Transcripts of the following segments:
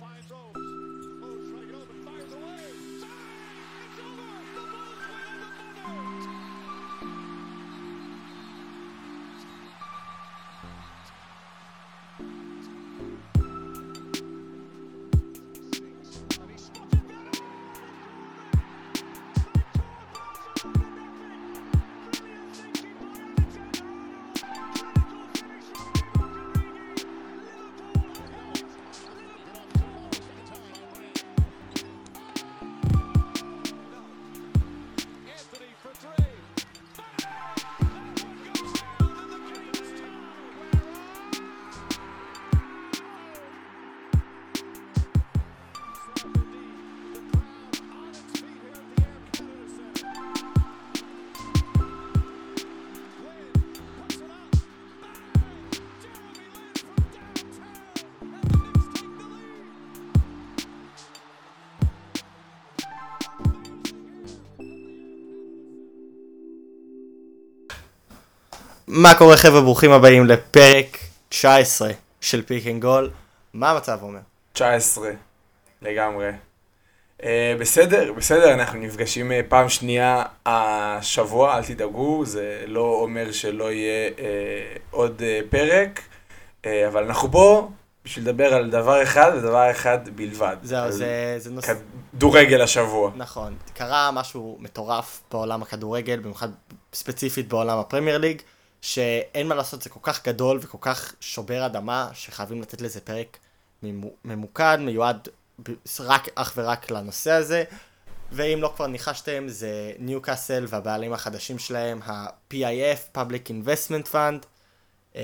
finds those. מה קורה חבר'ה, ברוכים הבאים לפרק 19 של פיק אנד גול. מה המצב אומר? 19, לגמרי. Uh, בסדר, בסדר, אנחנו נפגשים uh, פעם שנייה השבוע, אל תדאגו, זה לא אומר שלא יהיה uh, עוד uh, פרק, uh, אבל אנחנו פה בשביל לדבר על דבר אחד ודבר אחד בלבד. זהו, זה, זה נושא... כדורגל השבוע. נכון, קרה משהו מטורף בעולם הכדורגל, במיוחד ספציפית בעולם הפרמייר ליג. שאין מה לעשות, זה כל כך גדול וכל כך שובר אדמה, שחייבים לתת לזה פרק ממוקד, מיועד רק, אך ורק לנושא הזה. ואם לא כבר ניחשתם, זה ניוקאסל והבעלים החדשים שלהם, ה-PIF, Public Investment Fund, אמ,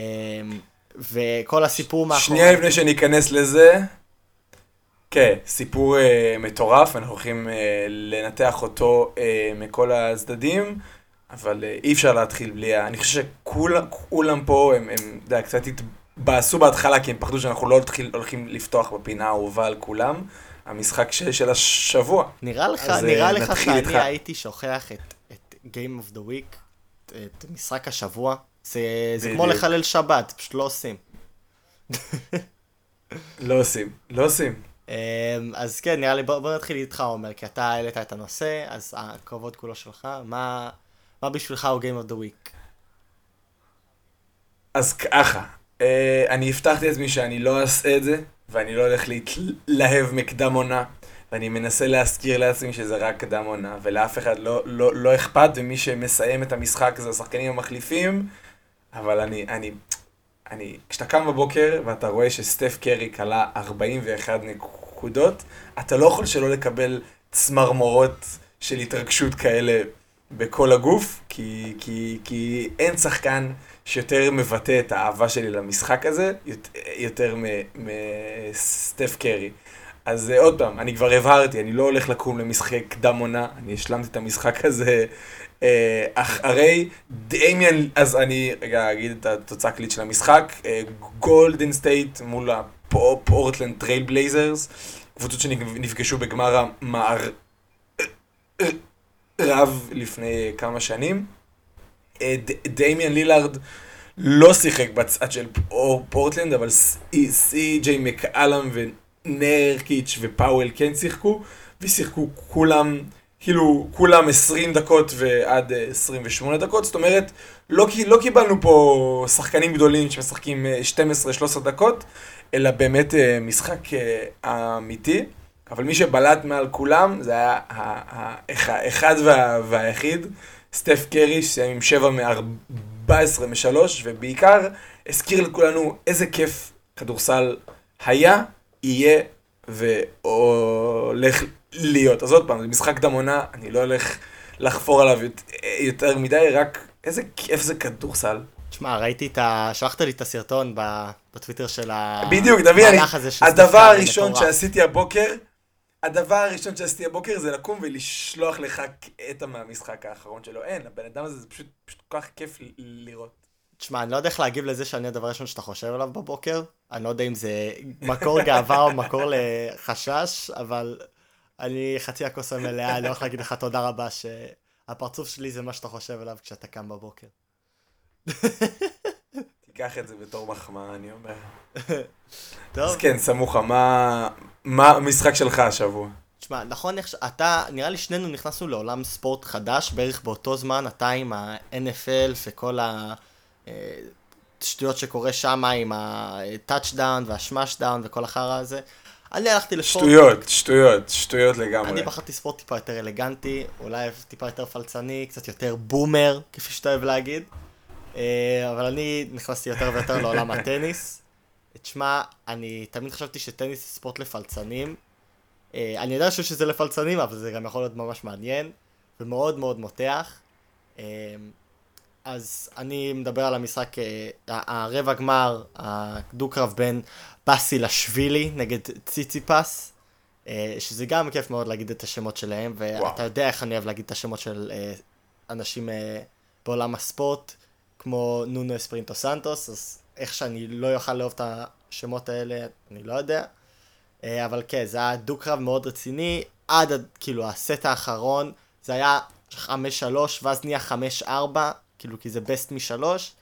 וכל הסיפור מאחורי... שנייה לפני שניכנס לזה, כן, סיפור uh, מטורף, אנחנו הולכים uh, לנתח אותו uh, מכל הצדדים. אבל אה, אי אפשר להתחיל בלי ה... אני חושב שכולם פה, הם, הם, אתה יודע, קצת התבאסו בהתחלה, כי הם פחדו שאנחנו לא התחיל, הולכים לפתוח בפינה האהובה על כולם. המשחק ש, של השבוע. נראה לך, נראה אה, לך שאני איתך. הייתי שוכח את, את Game of the Week, את משחק השבוע. זה, זה כמו לחלל שבת, פשוט לא עושים. לא עושים, לא עושים. אמ, אז כן, נראה לי, בוא, בוא נתחיל איתך, עומר, כי אתה העלית את הנושא, אז הכבוד כולו שלך. מה... מה בשבילך הוא Game of the Week? אז ככה, אה, אני הבטחתי לעצמי שאני לא אעשה את זה, ואני לא הולך להתלהב מקדם עונה, ואני מנסה להזכיר לעצמי שזה רק קדם עונה, ולאף אחד לא, לא, לא אכפת, ומי שמסיים את המשחק זה השחקנים המחליפים, אבל אני, אני, אני, כשאתה קם בבוקר ואתה רואה שסטף קרי כלה 41 נקודות, אתה לא יכול שלא לקבל צמרמורות של התרגשות כאלה בכל הגוף, כי, כי, כי אין שחקן שיותר מבטא את האהבה שלי למשחק הזה, יותר מסטף קרי. אז אה, עוד פעם, אני כבר הבהרתי, אני לא הולך לקום למשחק קדם עונה, אני השלמתי את המשחק הזה אה, אחרי דמיאן, אז אני רגע אגיד את התוצאה הכללית של המשחק, גולדן סטייט מול הפורטלנד טרייל בלייזרס, קבוצות שנפגשו בגמר המער... רב לפני כמה שנים. אה, דמיאן לילארד לא שיחק בצד של פורטלנד, אבל סי.ג'יי מקאלם ונורקיץ' ופאוול כן שיחקו, ושיחקו כולם, כאילו, כולם 20 דקות ועד 28 דקות, זאת אומרת, לא, לא קיבלנו פה שחקנים גדולים שמשחקים 12-13 דקות, אלא באמת אה, משחק אה, אמיתי. אבל מי שבלט מעל כולם זה היה האחד וה, והיחיד, סטף קרי, שסיים עם 7 מ-14 מ-3, ובעיקר הזכיר לכולנו איזה כיף כדורסל היה, יהיה והולך להיות. אז עוד פעם, זה משחק דמונה, אני לא הולך לחפור עליו יותר מדי, רק איזה כיף זה כדורסל. תשמע, ראיתי את ה... שלחת לי את הסרטון בטוויטר של ה... בדיוק, דוד, אני... הדבר הראשון שעשיתי הבוקר, הדבר הראשון שעשיתי הבוקר זה לקום ולשלוח לך קטע מהמשחק האחרון שלו. אין, הבן אדם הזה זה פשוט, פשוט כל כך כיף לראות. תשמע, אני לא יודע איך להגיב לזה שאני הדבר הראשון שאתה חושב עליו בבוקר. אני לא יודע אם זה מקור גאווה או מקור לחשש, אבל אני חצי הכוס המלאה, אני לא הולך להגיד לך תודה רבה שהפרצוף שלי זה מה שאתה חושב עליו כשאתה קם בבוקר. תיקח את זה בתור מחמאה, אני אומר. טוב. אז כן, סמוכה, מה... מה המשחק שלך השבוע? תשמע, נכון איך. אתה, נראה לי שנינו נכנסנו לעולם ספורט חדש, בערך באותו זמן, אתה עם ה-NFL וכל השטויות שקורה שם עם ה-touchdown וה-smashdown וכל החרא הזה. אני הלכתי לספורט... שטויות, שטויות, שטויות לגמרי. אני בחרתי ספורט טיפה יותר אלגנטי, אולי טיפה יותר פלצני, קצת יותר בומר, כפי שאתה אוהב להגיד. אה, אבל אני נכנסתי יותר ויותר לעולם הטניס. תשמע, אני תמיד חשבתי שטניס זה ספורט לפלצנים. אה, אני יודע שזה לפלצנים, אבל זה גם יכול להיות ממש מעניין, ומאוד מאוד מותח. אה, אז אני מדבר על המשחק, הרבע גמר, הדו-קרב בין באסי לשווילי נגד ציציפס, שזה גם כיף מאוד להגיד את השמות שלהם, ואתה וואו. יודע איך אני אוהב להגיד את השמות של אנשים בעולם הספורט. כמו נונו אספרינטו סנטוס, אז איך שאני לא אוכל לאהוב את השמות האלה, אני לא יודע. אה, אבל כן, זה היה דו-קרב מאוד רציני, עד כאילו הסט האחרון, זה היה 5-3, ואז נהיה 5-4, כאילו כי זה בסט משלוש,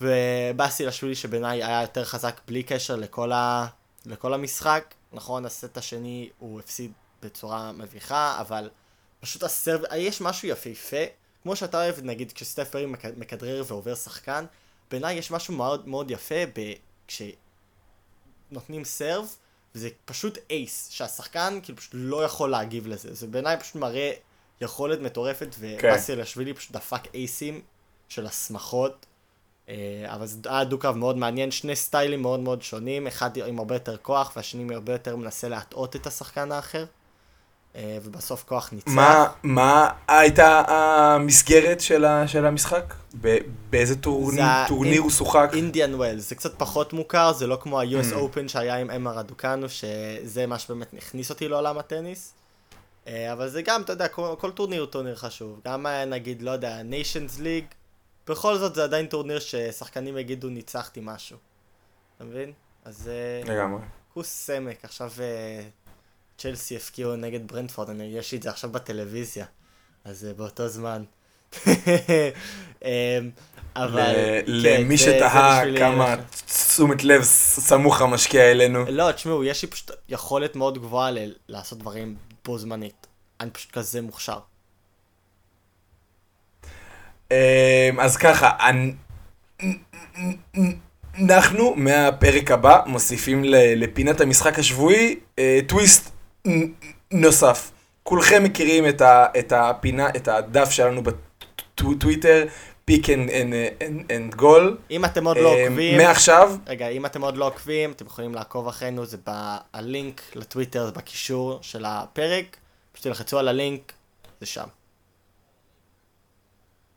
ובאסי לשווילי שבעיניי היה יותר חזק בלי קשר לכל, ה... לכל המשחק. נכון, הסט השני הוא הפסיד בצורה מביכה, אבל פשוט הסרב... יש משהו יפהפה. כמו שאתה אוהב, נגיד, כשסטף פרי מכדרר ועובר שחקן, בעיניי יש משהו מאוד מאוד יפה ב... כשנותנים סרב, וזה פשוט ace, שהשחקן כאילו פשוט לא יכול להגיב לזה. זה בעיניי פשוט מראה יכולת מטורפת, ובאסי כן. לשווילי פשוט דפק אייסים של הסמכות. אה, אבל זה היה דו-קרב מאוד מעניין, שני סטיילים מאוד מאוד שונים, אחד עם הרבה יותר כוח והשני הרבה יותר מנסה להטעות את השחקן האחר. אה, ובסוף כוח ניצח. מה, מה הייתה המסגרת של, ה, של המשחק? באיזה טורניר, טורניר הוא שוחק? אינדיאן ווילס, זה קצת פחות מוכר, זה לא כמו ה-US mm. Open שהיה עם אמה רדוקאנו, שזה מה שבאמת הכניס אותי לעולם הטניס. אה, אבל זה גם, אתה יודע, כל, כל טורניר הוא טורניר חשוב. גם נגיד, לא יודע, Nations League, בכל זאת זה עדיין טורניר ששחקנים יגידו ניצחתי משהו. אתה מבין? אז... אה, לגמרי. כוס סמק, עכשיו... צ'לסי הבקיעו נגד ברנטפורד, אני, יש לי את זה עכשיו בטלוויזיה, אז uh, באותו זמן. um, אבל... כן, למי שתהה כמה תשומת לב סמוך המשקיע אלינו. לא, תשמעו, יש לי פשוט יכולת מאוד גבוהה לעשות דברים בו זמנית. אני פשוט כזה מוכשר. אמ, אז ככה, אנחנו מהפרק הבא מוסיפים לפינת המשחק השבועי אה, טוויסט נוסף. כולכם מכירים את, ה, את הפינה, את הדף שלנו בטוויטר, Pick and Goal. אם אתם עוד לא אה, עוקבים... מעכשיו. רגע, אם אתם עוד לא עוקבים, אתם יכולים לעקוב אחרינו, זה בלינק לטוויטר, זה בקישור של הפרק. פשוט תלחצו על הלינק, זה שם.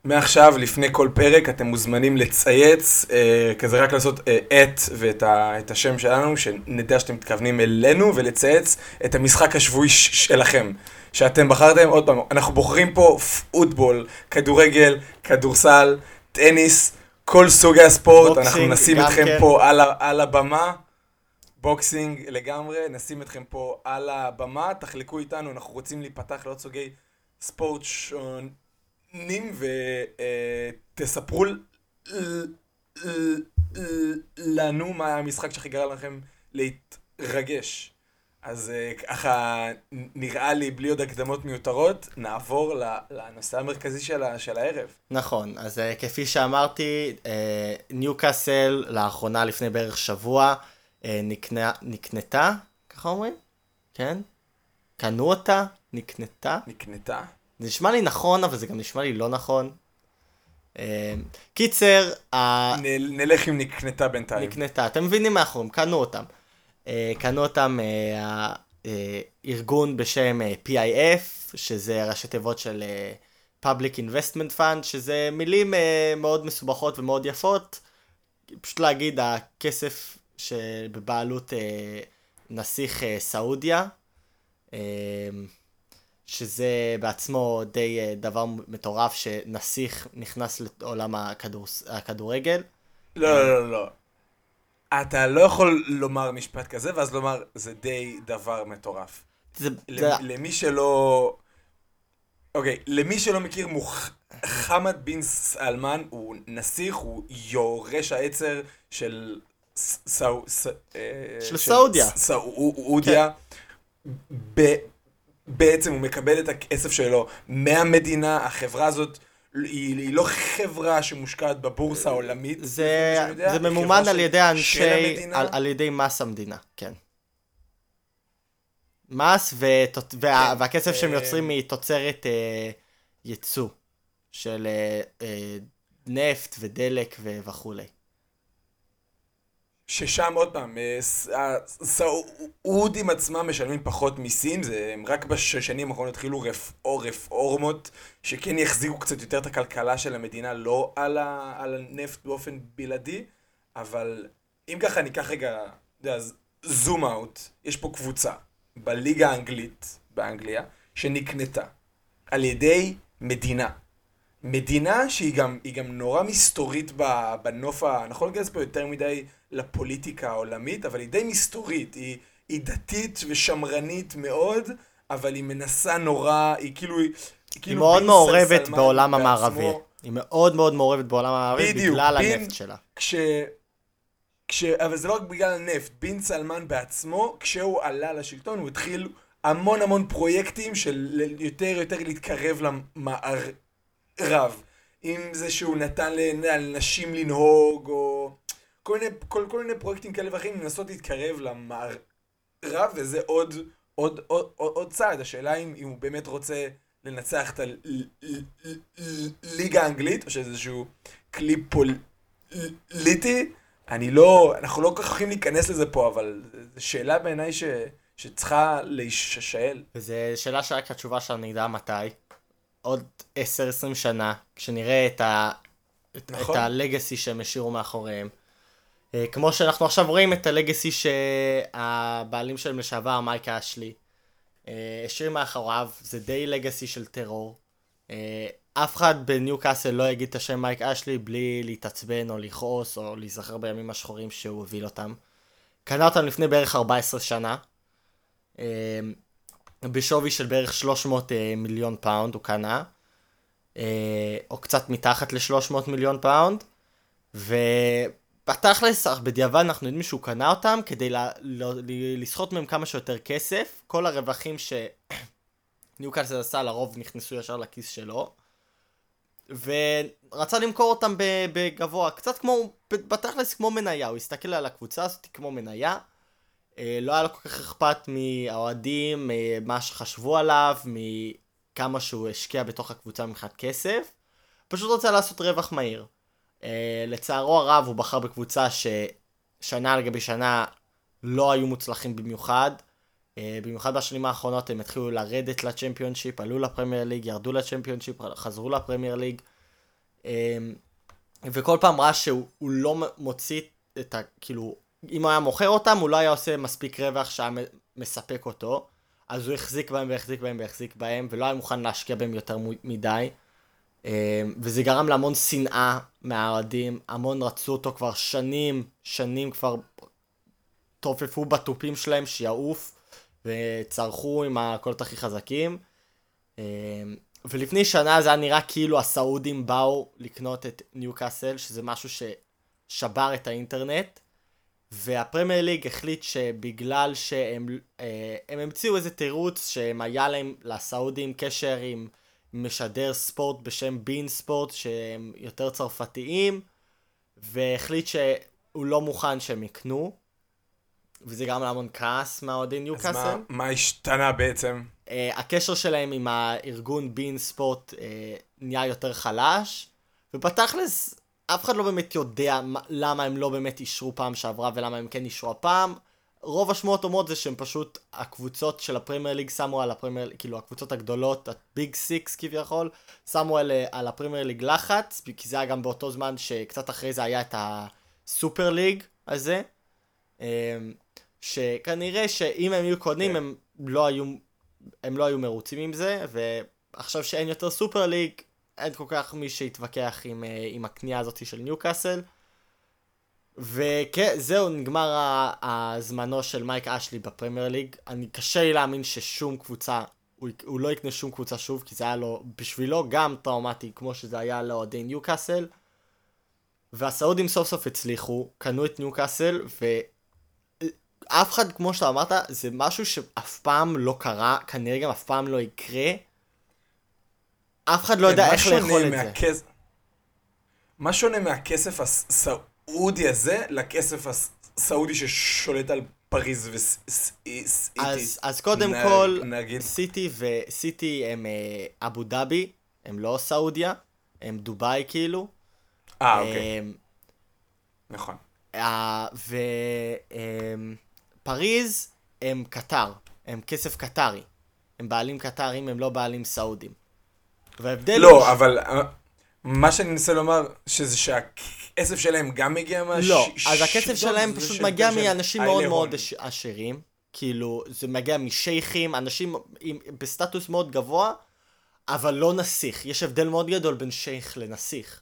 מעכשיו, לפני כל פרק, אתם מוזמנים לצייץ, אה, כזה רק לעשות את אה, ואת ה, את השם שלנו, שנדע שאתם מתכוונים אלינו, ולצייץ את המשחק השבועי שלכם, שאתם בחרתם. עוד פעם, אנחנו בוחרים פה פוטבול, כדורגל, כדורסל, טניס, כל סוגי הספורט, בוקסינג, אנחנו נשים אתכם כן. פה על, על הבמה. בוקסינג לגמרי, נשים אתכם פה על הבמה, תחלקו איתנו, אנחנו רוצים להיפתח לעוד סוגי ספורט שון. נים ותספרו לנו מה המשחק שהכי גרם לכם להתרגש. אז אה, ככה נראה לי, בלי עוד הקדמות מיותרות, נעבור לנושא המרכזי של, הערב. נכון, אז אה, כפי שאמרתי, אה, ניוקאסל לאחרונה, לפני בערך שבוע, נקנה, נקנתה, ככה אומרים? כן? קנו אותה? נקנתה? נקנתה. זה נשמע לי נכון, אבל זה גם נשמע לי לא נכון. אה, קיצר, נלך עם נקנתה בינתיים. נקנתה, אתם מבינים מה אנחנו קנו אותם. אה, קנו אותם ארגון בשם אה, PIF, שזה ראשי תיבות של Public Investment Fund, שזה מילים מאוד מסובכות ומאוד יפות. פשוט להגיד, הכסף שבבעלות נסיך סעודיה. שזה בעצמו די אה, דבר מטורף שנסיך נכנס לעולם הכדור, הכדורגל. לא, לא, לא, לא. אתה לא יכול לומר משפט כזה, ואז לומר, זה די דבר מטורף. זה... למי שלא... אוקיי, למי שלא מכיר, מוחמד בן סלמן הוא נסיך, הוא יורש העצר של של סעודיה. בעצם הוא מקבל את הכסף שלו מהמדינה, החברה הזאת היא, היא לא חברה שמושקעת בבורסה העולמית. זה, זה ממומן על ידי אנשי, על, על ידי מס המדינה, כן. מס ותות, וה, כן, והכסף שהם אה, יוצרים מתוצרת אה, ייצוא של אה, אה, נפט ודלק ו, וכולי. ששם עוד פעם, הסעודים עצמם משלמים פחות מיסים, זה הם רק בשנים האחרונות התחילו רפ, או רפורמות שכן יחזיקו קצת יותר את הכלכלה של המדינה, לא על, ה, על הנפט באופן בלעדי, אבל אם ככה ניקח רגע, אתה יודע, זום אאוט, יש פה קבוצה בליגה האנגלית, באנגליה, שנקנתה על ידי מדינה. מדינה שהיא גם, גם נורא מסתורית בנוף ה... אני יכול להיכנס פה יותר מדי לפוליטיקה העולמית, אבל היא די מסתורית. היא, היא דתית ושמרנית מאוד, אבל היא מנסה נורא, היא כאילו... היא, היא כאילו מאוד מעורבת בעולם בעצמו. המערבי. היא מאוד מאוד מעורבת בעולם המערבי בדיוק, בגלל בין, הנפט שלה. כש... כש... אבל זה לא רק בגלל הנפט, בין סלמן בעצמו, כשהוא עלה לשלטון, הוא התחיל המון המון פרויקטים של יותר יותר להתקרב למערב. אם זה שהוא נתן לנשים לנהוג, או כל מיני, כל, כל מיני פרויקטים כאלה ואחרים, לנסות להתקרב למערב, וזה עוד, עוד, עוד, עוד, עוד צעד. השאלה אם, אם הוא באמת רוצה לנצח את הליגה האנגלית, או שזה איזשהו כלי פוליטי. אני לא, אנחנו לא כל כך יכולים להיכנס לזה פה, אבל זו שאלה בעיניי ש, שצריכה להישאל. וזו שאלה שרק התשובה שלנו נדע מתי. עוד 10-20 שנה, כשנראה את, ה... נכון. את הלגאסי שהם השאירו מאחוריהם. אה, כמו שאנחנו עכשיו רואים את ה legacy שהבעלים שלהם לשעבר, מייק אשלי, אה, השאיר מאחוריו, זה די legacy של טרור. אה, אף אחד בניו קאסל לא יגיד את השם מייק אשלי בלי להתעצבן או לכעוס או להיזכר בימים השחורים שהוא הוביל אותם. קנה אותם לפני בערך 14 שנה. בשווי של בערך 300 מיליון פאונד הוא קנה. או קצת מתחת ל-300 מיליון פאונד. ו... בתכלס, בדיעבד אנחנו יודעים שהוא קנה אותם כדי לסחוט מהם כמה שיותר כסף. כל הרווחים שניוקאסל עשה לרוב נכנסו ישר לכיס שלו. ורצה למכור אותם בגבוה, קצת כמו, בתכלס כמו מניה, הוא הסתכל על הקבוצה הזאת כמו מניה. אה, לא היה לו כל כך אכפת מהאוהדים, אה, מה שחשבו עליו, מכמה שהוא השקיע בתוך הקבוצה מבחינת כסף. פשוט רוצה לעשות רווח מהיר. Uh, לצערו הרב הוא בחר בקבוצה ששנה על גבי שנה לא היו מוצלחים במיוחד. במיוחד בשנים האחרונות הם התחילו לרדת לצ'מפיונשיפ, עלו לפרמייר ליג, ירדו לצ'מפיונשיפ, חזרו לפרמייר ליג. וכל פעם ראה שהוא לא מוציא את ה... כאילו, אם הוא היה מוכר אותם, הוא לא היה עושה מספיק רווח שהיה מספק אותו. אז הוא החזיק בהם והחזיק בהם והחזיק בהם, ולא היה מוכן להשקיע בהם יותר מדי. אה, וזה גרם להמון שנאה מהאוהדים, המון רצו אותו כבר שנים, שנים כבר תופפו בתופים שלהם שיעוף, וצרחו עם הקולות הכי חזקים. אה, ולפני שנה זה היה נראה כאילו הסעודים באו לקנות את ניו קאסל, שזה משהו ששבר את האינטרנט. והפרמייר ליג החליט שבגלל שהם אה, הם המציאו איזה תירוץ שהם היה להם לסעודים קשר עם משדר ספורט בשם בין ספורט שהם יותר צרפתיים והחליט שהוא לא מוכן שהם יקנו וזה גרם להמון כעס מהאוהדים ניוקאסל. אז מה, מה השתנה בעצם? Uh, הקשר שלהם עם הארגון בין ספורט uh, נהיה יותר חלש ובתכלס אף אחד לא באמת יודע למה הם לא באמת אישרו פעם שעברה ולמה הם כן אישרו הפעם. רוב השמועות אומרות זה שהם פשוט, הקבוצות של הפרמייר ליג שמו על הפרמייר, כאילו הקבוצות הגדולות, ה Big Six כביכול, שמו על, על הפרמייר ליג לחץ, כי זה היה גם באותו זמן שקצת אחרי זה היה את הסופר ליג הזה, אמ, שכנראה שאם הם היו קודמים כן. הם לא היו, הם לא היו מרוצים עם זה, ועכשיו שאין יותר סופר ליג, אין כל כך מי שיתווכח עם, אה, עם הקנייה הזאת של ניוקאסל. זהו, נגמר הזמנו של מייק אשלי בפרמייר ליג. אני קשה לי להאמין ששום קבוצה, הוא, הוא לא יקנה שום קבוצה שוב, כי זה היה לו, בשבילו גם טראומטי, כמו שזה היה לאוהדי ניוקאסל. והסעודים סוף סוף הצליחו, קנו את ניוקאסל, ואף אחד, כמו שאתה אמרת, זה משהו שאף פעם לא קרה, כנראה גם אף פעם לא יקרה. אף אחד לא יודע איך לאכול את זה. מה שונה מהכסף הסעודי הזה לכסף הסעודי ששולט על פריז וסיטי? אז, אז קודם נ- כל, נגיד. סיטי וסיטי הם אה, אבו דאבי, הם לא סעודיה, הם דובאי כאילו. אה, אוקיי, אמ, נכון. ופריז הם קטר, הם כסף קטרי. הם בעלים קטרים, הם לא בעלים סעודים. וההבדל הוא... לא, אבל אה, מה שאני מנסה לומר, שזה שהכסף שלהם גם מגיע מה... לא, ש- אז הכסף שלטון, שלהם פשוט של- מגיע מאנשים מאוד מאוד הון. עש- עשירים. כאילו, זה מגיע משייחים, אנשים עם, בסטטוס מאוד גבוה, אבל לא נסיך. יש הבדל מאוד גדול בין שייח לנסיך.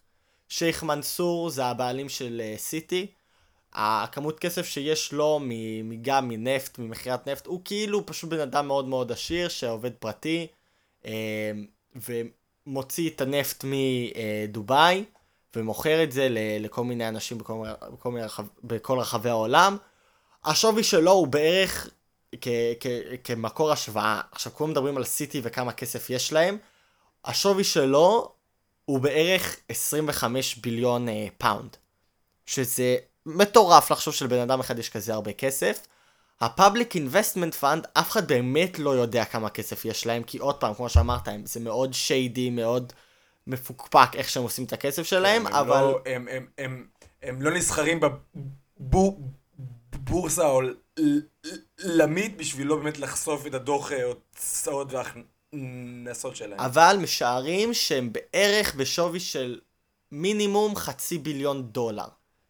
שייח מנסור זה הבעלים של אה, סיטי. הכמות כסף שיש לו גם מנפט, ממכירת נפט, הוא כאילו פשוט בן אדם מאוד מאוד עשיר שעובד פרטי, אה, ומוציא את הנפט מדובאי, ומוכר את זה לכל מיני אנשים בכל, בכל, מיני רחב, בכל רחבי העולם. השווי שלו הוא בערך כמקור השוואה. עכשיו כולם מדברים על סיטי וכמה כסף יש להם. השווי שלו הוא בערך 25 billion אה, פאונד. שזה מטורף לחשוב שלבן אדם אחד יש כזה הרבה כסף. ה-Public Investment Fund, אף אחד באמת לא יודע כמה כסף יש להם, כי עוד פעם, כמו שאמרת, הם- זה מאוד שיידי, מאוד מפוקפק איך שהם עושים את הכסף שלהם, הם אבל... לא- הם- הם- הם- הם לא נסחרים בבורסה העולמית בשביל לא באמת לחשוף את הדוח אה, הוצאות והכנסות שלהם. אבל משערים שהם בערך בשווי של מינימום חצי billion דולר,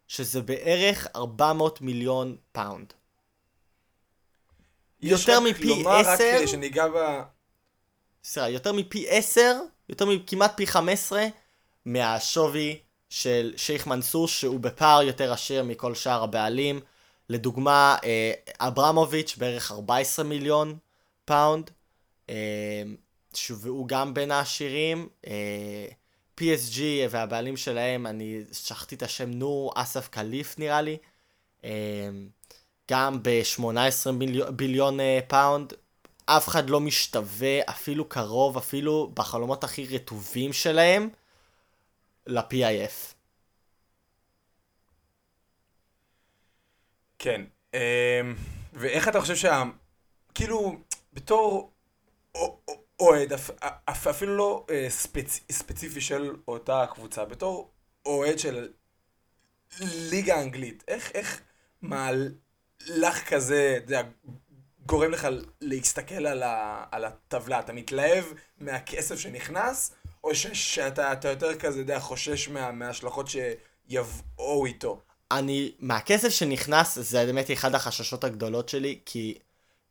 שזה בערך 400 מיליון pound. יותר מפי לומר, רק עשר? כדי שניגע ב... סליחה, יותר מפי 10, יותר מכמעט פי 15 מהשווי של שייח' מנסור שהוא בפער יותר עשיר מכל שאר הבעלים. לדוגמה, אה, אברמוביץ' בערך 14 מיליון pound, אה, שהוא גם בין העשירים. אה, PSG והבעלים שלהם, אני שכחתי את השם, נאסר אל-חליפי נראה לי. גם ב-18 billion, אה, pound. אף אחד לא משתווה, אפילו קרוב, אפילו בחלומות הכי רטובים שלהם, ל-PIF. כן. אמ, ואיך אתה חושב שה... כאילו, בתור אוהד, אפ- אפ- אפילו לא אה, ספצ... ספציפי של אותה קבוצה, בתור אוהד של ליגה אנגלית, איך, איך מהלך כזה, אתה יודע, גורם לך להסתכל על, ה... על הטבלה? אתה מתלהב מהכסף שנכנס, או ש... שאתה אתה יותר כזה, אתה יודע, חושש מה... מההשלכות שיבואו איתו? אני, מהכסף שנכנס, זה באמת אחד החששות הגדולות שלי, כי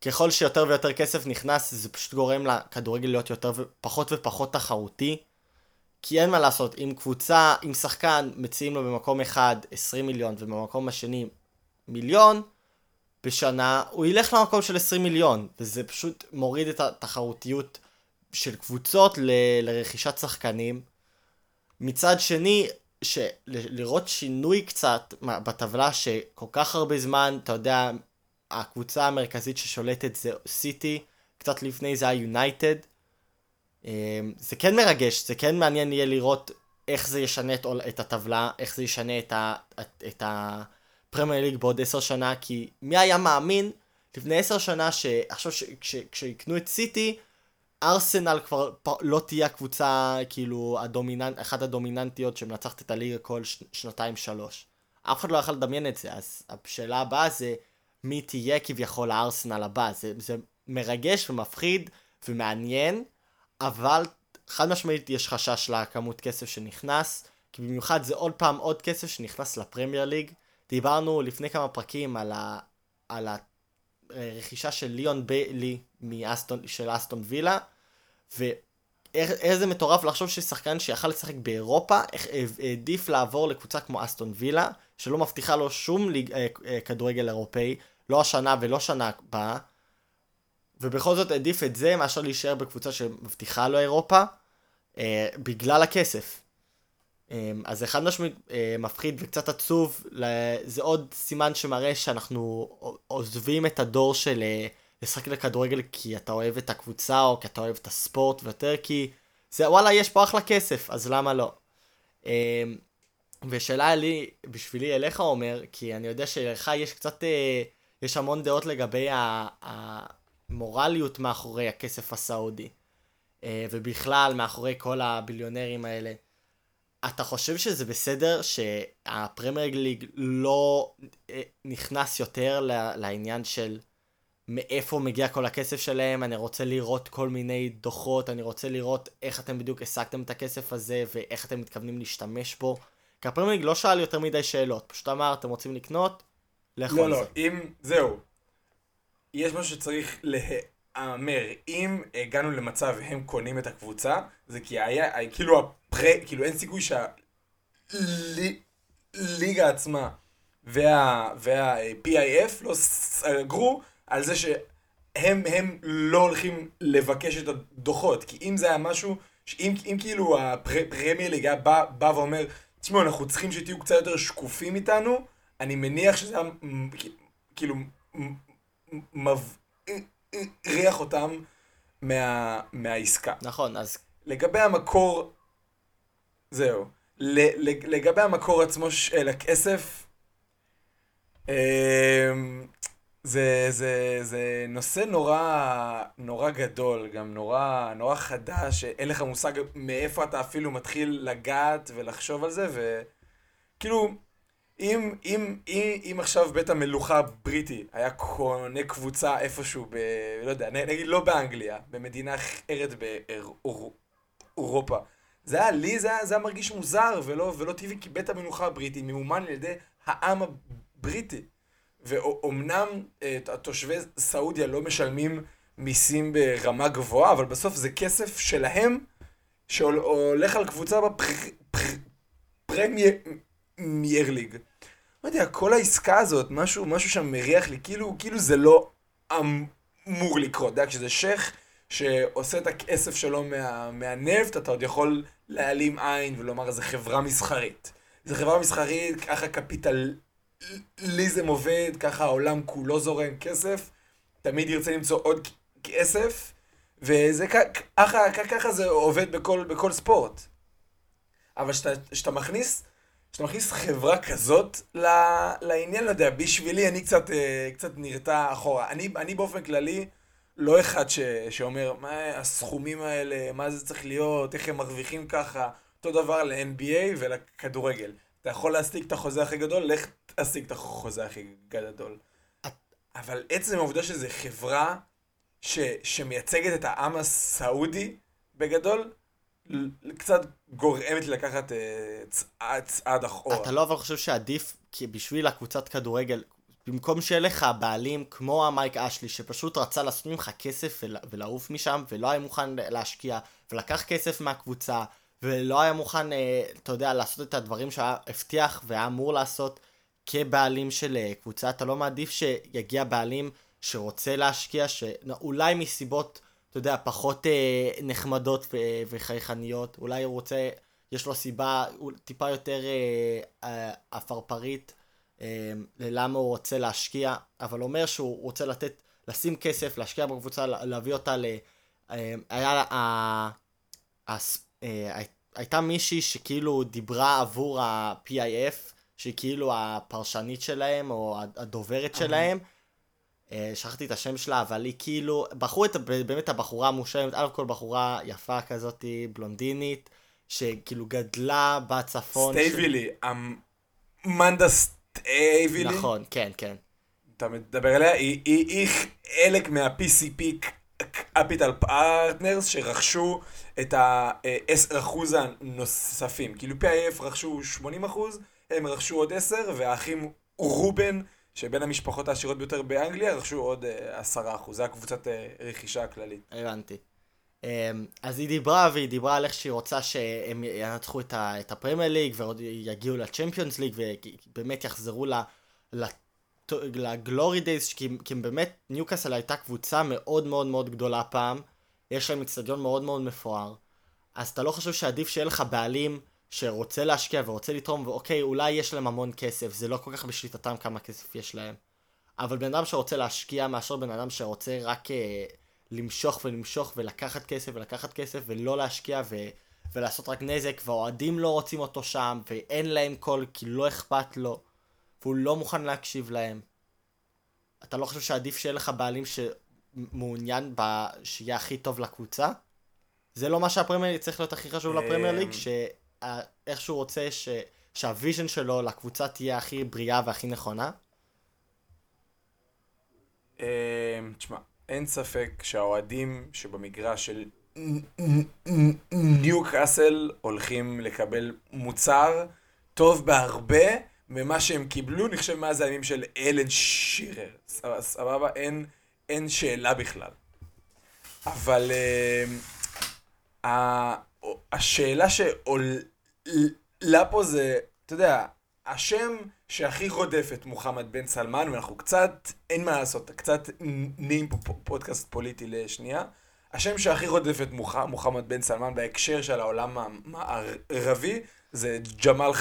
ככל שיותר ויותר כסף נכנס, זה פשוט גורם לכדורגל להיות יותר ופחות ופחות תחרותי. כי אין מה לעשות, אם קבוצה, אם שחקן מציעים לו במקום אחד 20 מיליון ובמקום השני מיליון בשנה, הוא ילך למקום של 20 מיליון, וזה פשוט מוריד את התחרותיות של קבוצות ל- לרכישת שחקנים. מצד שני, של- לראות שינוי קצת בטבלה שכל כך הרבה זמן, אתה יודע, הקבוצה המרכזית ששולטת זה סיטי, קצת לפני זה היה יונייטד. זה כן מרגש, זה כן מעניין יהיה לראות איך זה ישנה את, את הטבלה, איך זה ישנה את, ה, את, את הפרמייר ליג בעוד עשר שנה, כי מי היה מאמין לפני עשר שנה שעכשיו כשיקנו את סיטי, ארסנל כבר לא תהיה הקבוצה, כאילו, הדומיננט, אחת הדומיננטיות שמנצחת את הליגה כל ש- שנתיים שלוש. אף אחד לא יכול לדמיין את זה, אז השאלה הבאה זה מי תהיה כביכול הארסנל הבא. זה, זה מרגש ומפחיד ומעניין, אבל חד משמעית יש חשש לכמות כסף שנכנס, כי במיוחד זה עוד פעם עוד כסף שנכנס לפרמייר ליג. דיברנו לפני כמה פרקים על, ה, על הרכישה של ליאון ביילי מאסטון, של אסטון וילה, ואיזה מטורף לחשוב ששחקן שיכל לשחק באירופה, העדיף לעבור לקבוצה כמו אסטון וילה, שלא מבטיחה לו שום ליג, אה, אה, כדורגל אירופאי, לא השנה ולא שנה הבאה, ובכל זאת העדיף את זה מאשר להישאר בקבוצה שמבטיחה לו אירופה, אה, בגלל הכסף. אמ, אז זה חד משמעית אה, מפחיד וקצת עצוב, זה עוד סימן שמראה שאנחנו עוזבים את הדור של אה, לשחק לכדורגל כי אתה אוהב את הקבוצה או כי אתה אוהב את הספורט ויותר כי זה וואלה יש פה אחלה כסף אז למה לא. אמ, ושאלה לי, בשבילי אליך אומר, כי אני יודע שלך יש קצת, אה, יש המון דעות לגבי המורליות מאחורי הכסף הסעודי. ובכלל מאחורי כל הביליונרים האלה. אתה חושב שזה בסדר שהפרמייר ליג לא אה, נכנס יותר לעניין של מאיפה מגיע כל הכסף שלהם, אני רוצה לראות כל מיני דוחות, אני רוצה לראות איך אתם בדיוק השגתם את הכסף הזה ואיך אתם מתכוונים להשתמש בו. כי הפרמייר ליג לא שאל יותר מדי שאלות, פשוט אמר, אתם רוצים לקנות? לכו לא, על לא, זה. אם, זהו. יש משהו שצריך להיאמר. אם הגענו למצב והם קונים את הקבוצה, זה כי היה, כאילו פרה, כאילו אין סיכוי שהליגה עצמה וה, וה-PIF לא סגרו על זה שהם הם לא הולכים לבקש את הדוחות. כי אם זה היה משהו, אם, אם כאילו הפרמייר ליגה בא, בא ואומר, תשמעו, אנחנו צריכים שתהיו קצת יותר שקופים איתנו, אני מניח שזה היה כאילו מבריח אותם מה, מהעסקה. נכון, אז... לגבי המקור זהו. לגבי המקור עצמו של הכסף, אמ, זה, זה, זה נושא נורא, נורא גדול, גם נורא, נורא חדש, אין לך מושג מאיפה אתה אפילו מתחיל לגעת ולחשוב על זה, וכאילו, אם, אם, אם, אם עכשיו בית המלוכה הבריטי היה קונה קבוצה איפשהו ב... לא יודע, נגיד לא באנגליה, במדינה אחרת באירופה, זה היה, לי זה היה, זה היה מרגיש מוזר ולא, ולא טבעי, כי בית המנוחה הבריטי ממומן על ידי העם הבריטי. ואומנם אה, תושבי סעודיה לא משלמים מיסים ברמה גבוהה, אבל בסוף זה כסף שלהם, שהולך על קבוצה בפרמייר ליג. לא יודע, כל העסקה הזאת, משהו, משהו שם מריח לי, כאילו, כאילו זה לא אמור לקרות. אתה יודע, כשזה שייח שעושה את הכסף שלו מה, מהנפט, אתה עוד יכול להעלים עין ולומר איזה חברה מסחרית. זו חברה מסחרית, ככה קפיטליזם עובד, ככה העולם כולו זורם כסף, תמיד ירצה למצוא עוד כסף, וזה ככה, ככה זה עובד בכל, בכל ספורט. אבל כשאתה מכניס, כשאתה מכניס חברה כזאת לעניין, לא יודע, בשבילי אני קצת, אה, קצת נרתע אחורה. אני, אני באופן כללי, לא אחד ש, שאומר, מה הסכומים האלה, מה זה צריך להיות, איך הם מרוויחים ככה, אותו דבר ל-NBA ולכדורגל. אתה יכול להשיג את החוזה הכי גדול, לך תשיג את החוזה הכי גדול. אבל עצם העובדה שזו חברה ש, שמייצגת את העם הסעודי, בגדול, קצת גורמת לי לקחת אה, צעד אחורה. אתה לא אבל חושב שעדיף, כי בשביל הקבוצת כדורגל, במקום שיהיה לך בעלים כמו המייק אשלי, שפשוט רצה לעשות ממך כסף ולעוף משם, ולא היה מוכן להשקיע, ולקח כסף מהקבוצה, ולא היה מוכן, אה, אתה יודע, לעשות את הדברים שהבטיח והיה אמור לעשות כבעלים של אה, קבוצה, אתה לא מעדיף שיגיע בעלים שרוצה להשקיע, שאולי מסיבות, אתה יודע, פחות אה, נחמדות וחייכניות, אולי הוא רוצה, יש לו סיבה טיפה יותר עפרפרית. אמ, ללמה הוא רוצה להשקיע, אבל אומר שהוא רוצה לתת, לשים כסף, להשקיע בקבוצה, להביא אותה ל... אמ, היה... אה, הייתה מישהי שכאילו דיברה עבור ה-PIF, שהיא כאילו הפרשנית שלהם, או הדוברת שלהם. אה, שכחתי את השם שלה, אבל היא כאילו, בחרו את באמת הבחורה המושלמת, אלף כל בחורה יפה כזאת, בלונדינית, שכאילו גדלה בצפון. סטייבלי, אמנדה סטייבלי. נכון, כן, כן. אתה מדבר עליה, היא, היא, היא חלק מה-PCP Capital Partners שרכשו את ה-10% הנוספים. כאילו PIF רכשו 80%, הם רכשו עוד 10, והאחים רובן, שבין המשפחות העשירות ביותר באנגליה, רכשו עוד 10%. זה הקבוצת אה, רכישה הכללית. הבנתי. אמ, אז היא דיברה, והיא דיברה על איך שהיא רוצה שהם ינצחו את, את הפרמייר ליג, ועוד יגיעו לצ'מפיונס ליג, ובאמת יחזרו לגלורי דייז, כי, כי באמת ניוקאסל הייתה קבוצה מאוד מאוד מאוד גדולה פעם, יש להם אצטדיון מאוד מאוד מפואר, אז אתה לא חושב שעדיף שיהיה לך בעלים שרוצה להשקיע ורוצה לתרום, ואוקיי, אולי יש להם המון כסף, זה לא כל כך בשליטתם כמה כסף יש להם. אבל בן אדם שרוצה להשקיע מאשר בן אדם שרוצה רק אה, למשוך ולמשוך ולקחת כסף ולקחת כסף ולא להשקיע ו, ולעשות רק נזק, והאוהדים לא רוצים אותו שם, ואין להם קול כי לא אכפת לו, והוא לא מוכן להקשיב להם. אתה לא חושב שעדיף שיהיה לך בעלים שמעוניין ב... שיהיה הכי טוב לקבוצה? זה לא מה שהפרמייר ליג צריך להיות הכי חשוב לפרמייר ליג, שאיך שהוא רוצה ש... שה-vision שלו לקבוצה תהיה הכי בריאה והכי נכונה? תשמע, אין ספק שהאוהדים שבמגרש של ניו קאסל הולכים לקבל מוצר טוב בהרבה ממה שהם קיבלו, אני חושב, מאז הימים של אלן שירר. סבבה? אין, אין שאלה בכלל. אבל uh, השאלה שעולה פה זה, אתה יודע, השם שהכי רודף את מוחמד בן סלמן, ואנחנו קצת, אין מה לעשות, קצת נהיים פה פודקאסט פוליטי לשנייה. השם שהכי רודף את מוח, מוחמד בן סלמן בהקשר של העולם הערבי, זה ג'מאל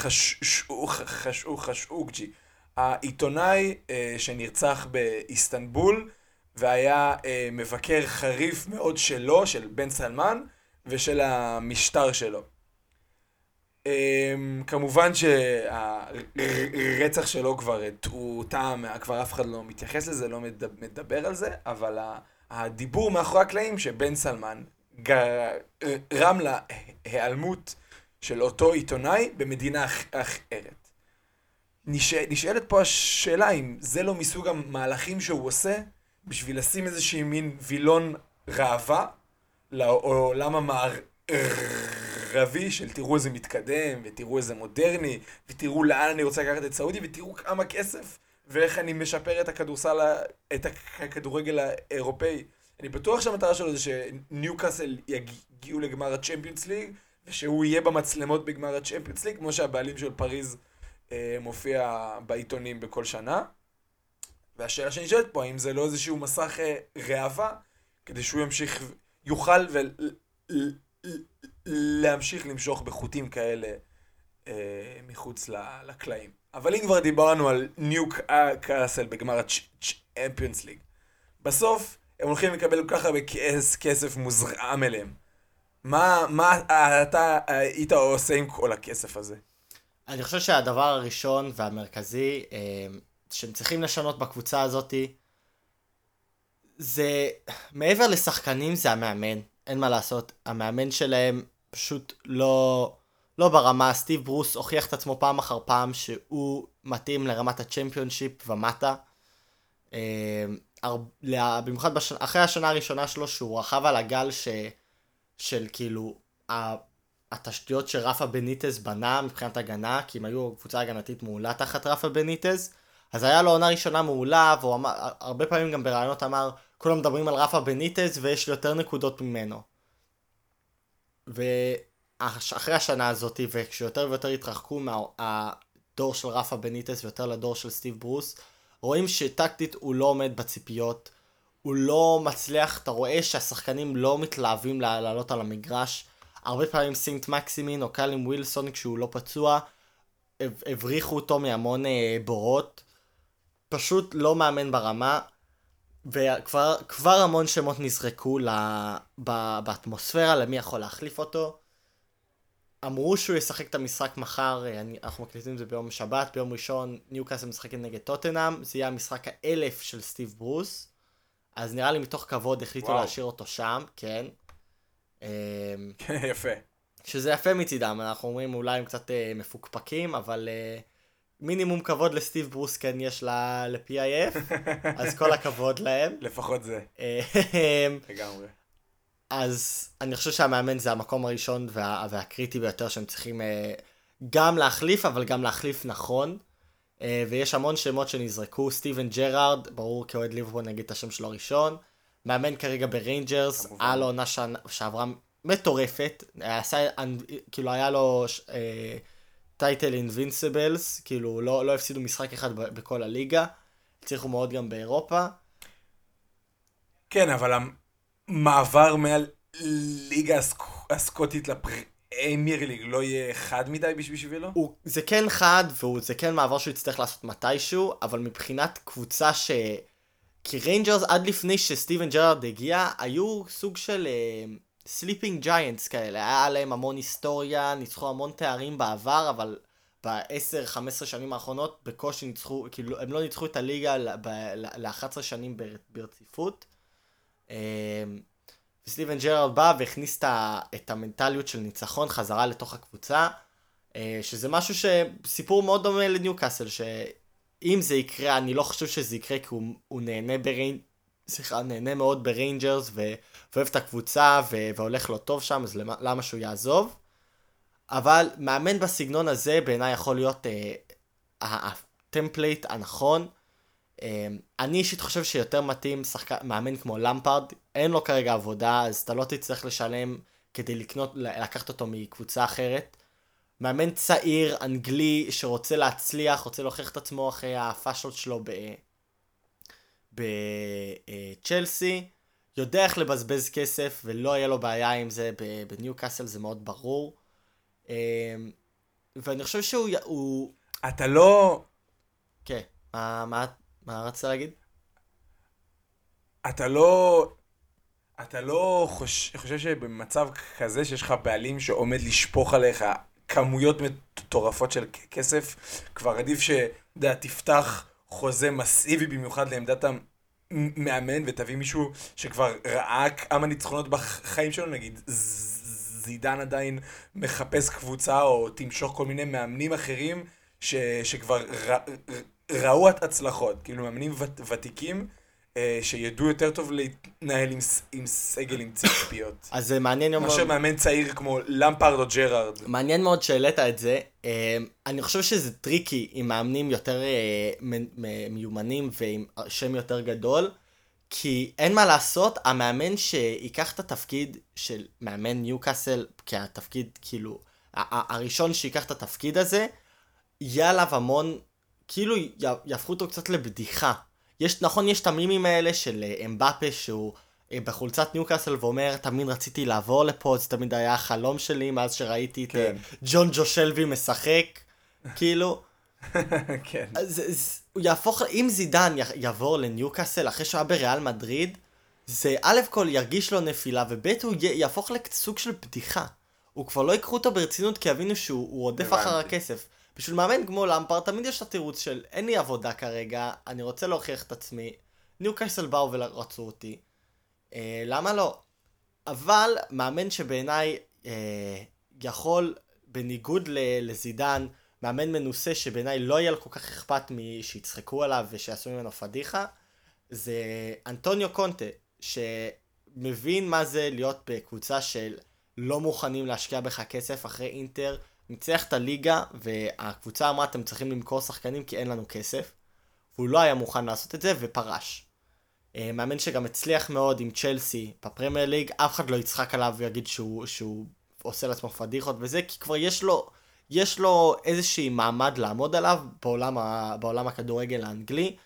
חשוקג'י, העיתונאי אה, שנרצח באיסטנבול, והיה אה, מבקר חריף מאוד שלו, של בן סלמן, ושל המשטר שלו. אמ, כמובן שהרצח שלו כבר הוא טעם, כבר אף אחד לא מתייחס לזה, לא מדבר על זה, אבל הדיבור מאחורי הקלעים שבן סלמן גרם להיעלמות של אותו עיתונאי במדינה אחרת. נשאלת פה השאלה אם זה לא מסוג המהלכים שהוא עושה בשביל לשים איזושהי מין וילון ראווה לעולם המערבי. קרבי של תראו איזה מתקדם, ותראו איזה מודרני, ותראו לאן אני רוצה לקחת את סעודי, ותראו כמה כסף, ואיך אני משפר את הכדורסל, את הכדורגל האירופאי. אני בטוח שהמטרה שלו זה שניו קאסל יגיעו לגמר הצ'מפיונס ליג, ושהוא יהיה במצלמות בגמר הצ'מפיונס ליג, כמו שהבעלים של פריז אה, מופיע בעיתונים בכל שנה. והשאלה שנשאלת פה, האם זה לא איזשהו מסך אה, ראווה, כדי שהוא ימשיך, יוכל ול... להמשיך למשוך בחוטים כאלה אה, מחוץ לקלעים. אבל אם כבר דיברנו על ניו קאסל בגמר הצ'מפיונס ליג, בסוף הם הולכים לקבל כל כך הרבה כסף מוזרם אליהם. מה, מה אתה היית עושה עם כל הכסף הזה? אני חושב שהדבר הראשון והמרכזי אה, שהם צריכים לשנות בקבוצה הזאתי זה מעבר לשחקנים זה המאמן, אין מה לעשות. המאמן שלהם פשוט לא, לא ברמה. סטיב ברוס הוכיח את עצמו פעם אחר פעם שהוא מתאים לרמת הצ'מפיונשיפ ומטה. אה, במיוחד בש... אחרי השנה הראשונה שלו שהוא רכב על הגל ש... של כאילו התשתיות שרפה בניטז בנה מבחינת הגנה, כי הם היו קבוצה הגנתית מעולה תחת רפה בניטז, אז היה לו עונה ראשונה מעולה, והוא אמר, הרבה פעמים גם בראיונות אמר, כולם מדברים על רפה בניטז ויש לי יותר נקודות ממנו. ואחרי השנה הזאת, וכשיותר ויותר התרחקו מהדור של רפה בניטס ויותר לדור של סטיב ברוס, רואים שטקטית הוא לא עומד בציפיות, הוא לא מצליח, אתה רואה שהשחקנים לא מתלהבים לעלות על המגרש. הרבה פעמים סינט מקסימין או קלים ווילסון כשהוא לא פצוע, הבריחו אותו מהמון אה, בורות. פשוט לא מאמן ברמה. וכבר המון שמות נזרקו לה, ב, באטמוספירה למי יכול להחליף אותו. אמרו שהוא ישחק את המשחק מחר, אה, אני, אנחנו מקליטים את זה ביום שבת, ביום ראשון ניוקאסל משחקת נגד טוטנאם, זה יהיה המשחק האלף של סטיב ברוס, אז נראה לי מתוך כבוד החליטו וואו. להשאיר אותו שם, כן. אמ, כן, יפה. שזה יפה מצידם, אנחנו אומרים אולי הם קצת אה, מפוקפקים, אבל אה, מינימום כבוד לסטיב ברוס כן יש ל-PIF, אז כל הכבוד להם. לפחות זה. לגמרי. אז אני חושב שהמאמן זה המקום הראשון וה, והקריטי ביותר שהם צריכים uh, גם להחליף, אבל גם להחליף נכון. אה, ויש המון שמות שנזרקו, סטיבן ג'רארד, ברור כאוהד ליברפול נגיד את השם שלו ראשון. מאמן כרגע בריינג'רס, היה לו עונה שעברה מטורפת, עשה, כאילו היה לו... אה, title invincibles, כאילו לא, לא הפסידו משחק אחד בכל הליגה, הצליחו מאוד גם באירופה. כן, אבל המעבר מהליגה הסק... הסקוטית לפרמייר ליג לא יהיה חד מדי בשבילו? הוא, זה כן חד, וזה כן מעבר שהוא יצטרך לעשות מתישהו, אבל מבחינת קבוצה ש... כי ריינג'רס עד לפני שסטיבן ג'רארד הגיע, היו סוג של sleeping giants כאלה, היה להם המון היסטוריה, ניצחו המון תארים בעבר, אבל ב-10-15 שנים האחרונות בקושי ניצחו, כאילו הם לא ניצחו את הליגה ל-11 שנים ברציפות. אמ, וסטיבן ג'רארד בא והכניס את המנטליות של ניצחון חזרה לתוך הקבוצה, אה, שזה משהו שסיפור מאוד דומה לניוקאסל, שאם זה יקרה, אני לא חושב שזה יקרה כי הוא, הוא נהנה בריינ... סליחה, נהנה מאוד בריינג'רס ואוהב את הקבוצה ו... והולך לו טוב שם, אז למה שהוא יעזוב? אבל מאמן בסגנון הזה בעיניי יכול להיות אה, ה-template הנכון. אה, אני אישית חושב שיותר מתאים שחק... מאמן כמו למפארד, אין לו כרגע עבודה, אז אתה לא תצטרך לשלם כדי לקנות, לקחת אותו מקבוצה אחרת. מאמן צעיר, אנגלי, שרוצה להצליח, רוצה להוכיח את עצמו אחרי הפאשלות שלו בצ'לסי. יודע איך לבזבז כסף ולא יהיה לו בעיה עם זה בניו קאסל, זה מאוד ברור. אמ, ואני חושב שהוא... הוא... אתה לא... כן, מה, מה, מה רצית להגיד? אתה לא... אתה לא חוש... חושב שבמצב כזה שיש לך בעלים שעומד לשפוך עליך כמויות מטורפות של כסף, כבר עדיף שתפתח חוזה מסיבי במיוחד לעמדת המאמן ותביא מישהו שכבר ראה כמה ניצחונות בחיים שלו, נגיד זידן עדיין מחפש קבוצה, או תמשוך כל מיני מאמנים אחרים, ש, שכבר ר, ראו את הצלחות, כאילו מאמנים ות, ותיקים. אה, שידעו יותר טוב להתנהל עם, עם סגל עם ציפיות. אז זה מעניין מאוד. מאשר מאמן צעיר כמו למפארד או ג'רארד. מעניין מאוד שהעלית את זה. אה, אני חושב שזה tricky עם מאמנים יותר אה, מיומנים ועם שם יותר גדול. כי אין מה לעשות, המאמן שיקח את התפקיד של מאמן ניוקאסל, כי התפקיד, כאילו, הראשון שיקח את התפקיד הזה, יהיה עליו המון, כאילו יהפכו אותו קצת לבדיחה. יש, נכון, יש את המימים האלה של אה, אמבפה שהוא אה, בחולצת ניוקאסל ואומר, תמיד רציתי לעבור לפה, זה תמיד היה החלום שלי מאז שראיתי כן. את ג'ון ג'ו שלוי משחק, כאילו. כן. אז, אז הוא יהפוך, אם זידן יעבור לניוקאסל אחרי שהוא היה בריאל מדריד, זה א' כל ירגיש לו נפילה, וב' הוא יהפוך לסוג של בדיחה. הוא כבר לא ייקחו אותו ברצינות כי יבינו שהוא רודף אחר הכסף. בשביל מאמן כמו למפר תמיד יש את התירוץ של אין לי עבודה כרגע, אני רוצה להוכיח את עצמי. ניוקאסל באו ורצו אותי. אה, למה לא? אבל מאמן שבעיניי אה, יכול, בניגוד לזידן, מאמן מנוסה שבעיניי לא יהיה לו כל כך אכפת שיצחקו עליו ושיעשו ממנו פדיחה, זה אנטוניו קונטה, שמבין מה זה להיות בקבוצה של לא מוכנים להשקיע בך כסף אחרי אינטר, ניצח את הליגה, והקבוצה אמרה אתם צריכים למכור שחקנים כי אין לנו כסף, והוא לא היה מוכן לעשות את זה ופרש. אה, מאמן שגם הצליח מאוד עם צ'לסי בפרמייר ליג, אף אחד לא יצחק עליו ויגיד שהוא, שהוא עושה לעצמו פדיחות וזה, כי כבר יש לו... יש לו איזשהי מעמד לעמוד עליו בעולם, ה, בעולם הכדורגל האנגלי.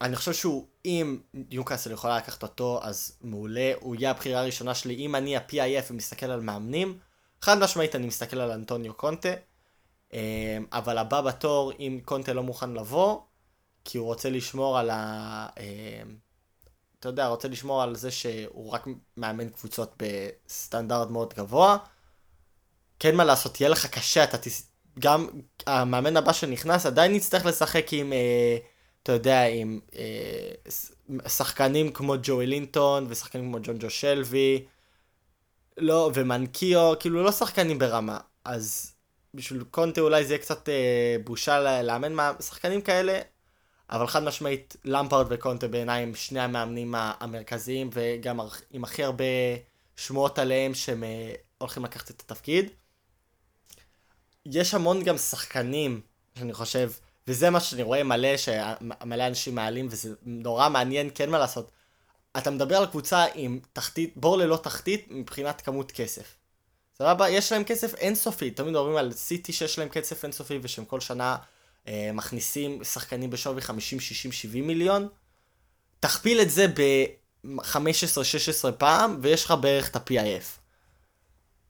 אני חושב שהוא, אם ניוקאסל יכולה לקחת אותו, אז מעולה, הוא יהיה הבחירה הראשונה שלי. אם אני ה-PIF ומסתכל על מאמנים, חד משמעית אני מסתכל על אנטוניו קונטה, אמ, אבל הבא בתור, אם קונטה לא מוכן לבוא, כי הוא רוצה לשמור על ה... אמ, אתה יודע, רוצה לשמור על זה שהוא רק מאמן קבוצות בסטנדרט מאוד גבוה, כן מה לעשות, יהיה לך קשה, אתה תס... גם המאמן הבא שנכנס עדיין יצטרך לשחק עם, אה, אתה יודע, עם אה, שחקנים כמו ג'וי לינטון ושחקנים כמו ג'ון ג'ו שלוי, לא, ומנקיו, כאילו לא שחקנים ברמה, אז בשביל קונטה אולי זה יהיה קצת אה, בושה לאמן שחקנים כאלה, אבל חד משמעית למפרד וקונטה בעיניי הם שני המאמנים המרכזיים וגם עם הכי הרבה שמועות עליהם שהם אה, הולכים לקחת את התפקיד. יש המון גם שחקנים, שאני חושב, וזה מה שאני רואה מלא, שמלא אנשים מעלים, וזה נורא מעניין, כן מה לעשות. אתה מדבר על קבוצה עם תחתית, בור ללא תחתית מבחינת כמות כסף. סבבה? יש להם כסף אינסופי, תמיד מדברים על סיטי שיש להם כסף אינסופי ושהם כל שנה אה, מכניסים שחקנים בשווי 50, 60, 70 מיליון. תכפיל את זה ב-15-16 פעם ויש לך בערך את ה-PIF.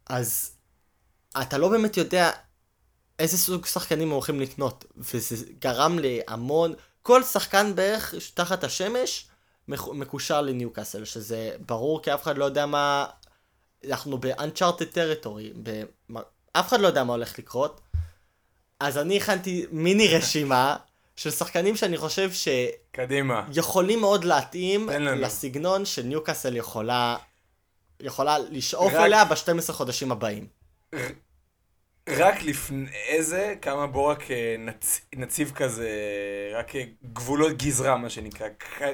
אז אתה לא באמת יודע איזה סוג שחקנים הולכים לקנות, וזה גרם להמון, כל שחקן בערך תחת השמש מקושר לניוקאסל, שזה ברור כי אף אחד לא יודע מה, אנחנו ב-uncharted territory, ב... אף אחד לא יודע מה הולך לקרות, אז אני הכנתי מיני רשימה של שחקנים שאני חושב ש... קדימה. יכולים מאוד להתאים לסגנון שניוקאסל יכולה, יכולה לשאוף רק... אליה ב-12 חודשים הבאים. רק לפני זה, כמה בוא רק אה, נצ... נציב כזה, רק אה, גבולות גזרה, מה שנקרא.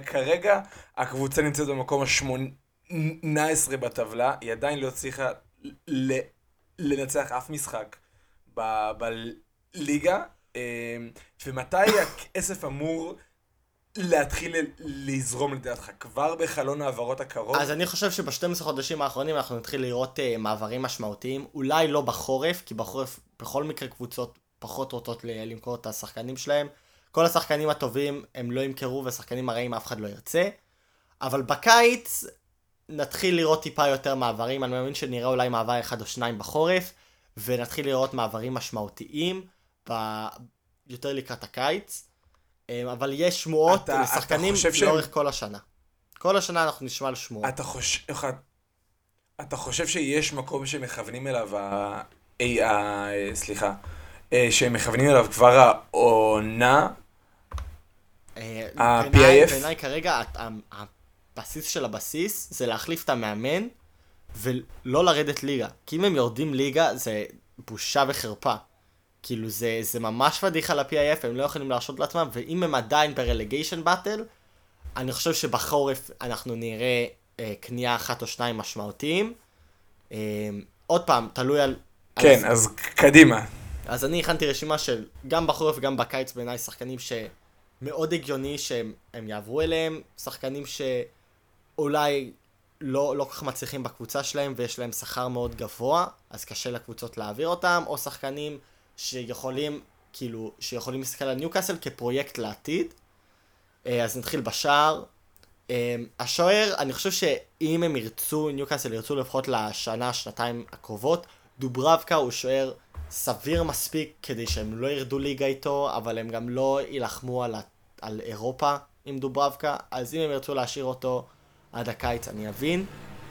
כרגע הקבוצה נמצאת במקום ה-18 בטבלה, היא עדיין לא הצליחה ל... לנצח אף משחק בליגה. אה, ומתי הכסף אמור להתחיל לזרום לדעתך? כבר בחלון העברות הקרוב? אז אני חושב שב-12 חודשים האחרונים אנחנו נתחיל לראות uh, מעברים משמעותיים. אולי לא בחורף, כי בחורף בכל מקרה קבוצות פחות רוצות למכור את השחקנים שלהם. כל השחקנים הטובים הם לא ימכרו ושחקנים הרעים אף אחד לא ירצה. אבל בקיץ נתחיל לראות טיפה יותר מעברים. אני מאמין שנראה אולי מעבר אחד או שניים בחורף, ונתחיל לראות מעברים משמעותיים ב... יותר לקראת הקיץ. אמ, אבל יש שמועות אתה, לשחקנים אתה לאורך. כל השנה. כל השנה אנחנו נשמע על שמועות. אתה חושב, אתה חושב שיש מקום שמכוונים אליו, ה... אי, ה... סליחה, אה, שהם מכוונים אליו כבר העונה? אה, ה-PIF? בעיניי כרגע הבסיס של הבסיס זה להחליף את המאמן ולא לרדת ליגה. כי אם הם יורדים ליגה זה בושה וחרפה. כאילו זה, זה ממש פדיחה ל-PIF, הם לא יכולים להרשות לעצמם, ואם הם עדיין ברלגיישן באטל, אני חושב שבחורף אנחנו נראה אה, קנייה אחת או שניים משמעותיים. אה, עוד פעם, תלוי על... כן, על... אז קדימה. אז אני הכנתי רשימה של גם בחורף וגם בקיץ בעיניי שחקנים שמאוד הגיוני שהם יעברו אליהם, שחקנים שאולי לא, לא כך מצליחים בקבוצה שלהם ויש להם שכר מאוד גבוה, אז קשה לקבוצות להעביר אותם, או שחקנים שיכולים, כאילו, שיכולים להסתכל על ניוקאסל כפרויקט לעתיד. אה, אז נתחיל בשער. אה, השוער, אני חושב שאם הם ירצו, ניוקאסל ירצו לפחות לשנה, שנתיים הקרובות, דוברבקה הוא שוער סביר מספיק כדי שהם לא ירדו ליגה איתו, אבל הם גם לא יילחמו על, על אירופה עם דוברבקה, אז אם הם ירצו להשאיר אותו עד הקיץ אני אבין.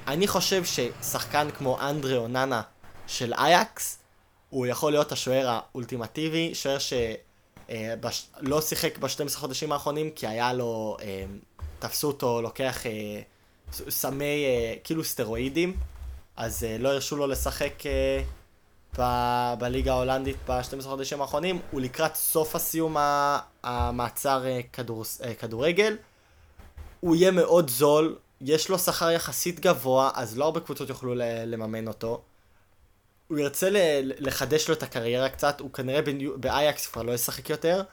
אני חושב ששחקן כמו אנדרי אוננה של אייקס, הוא יכול להיות השוער האולטימטיבי, שוער שלא אה, שיחק ב-12 חודשים האחרונים, כי היה לו, אה, תפסו אותו לוקח אה, סמי, כאילו סטרואידים, אז לא הרשו לו לשחק ב- בליגה ההולנדית ב-12 חודשים האחרונים, הוא לקראת סוף הסיום המעצר כדור, כדורגל. הוא יהיה מאוד זול, יש לו שכר יחסית גבוה, אז לא הרבה קבוצות יוכלו לממן אותו. הוא ירצה לחדש לו את הקריירה קצת, הוא כנראה באייקס כבר לא ישחק יותר.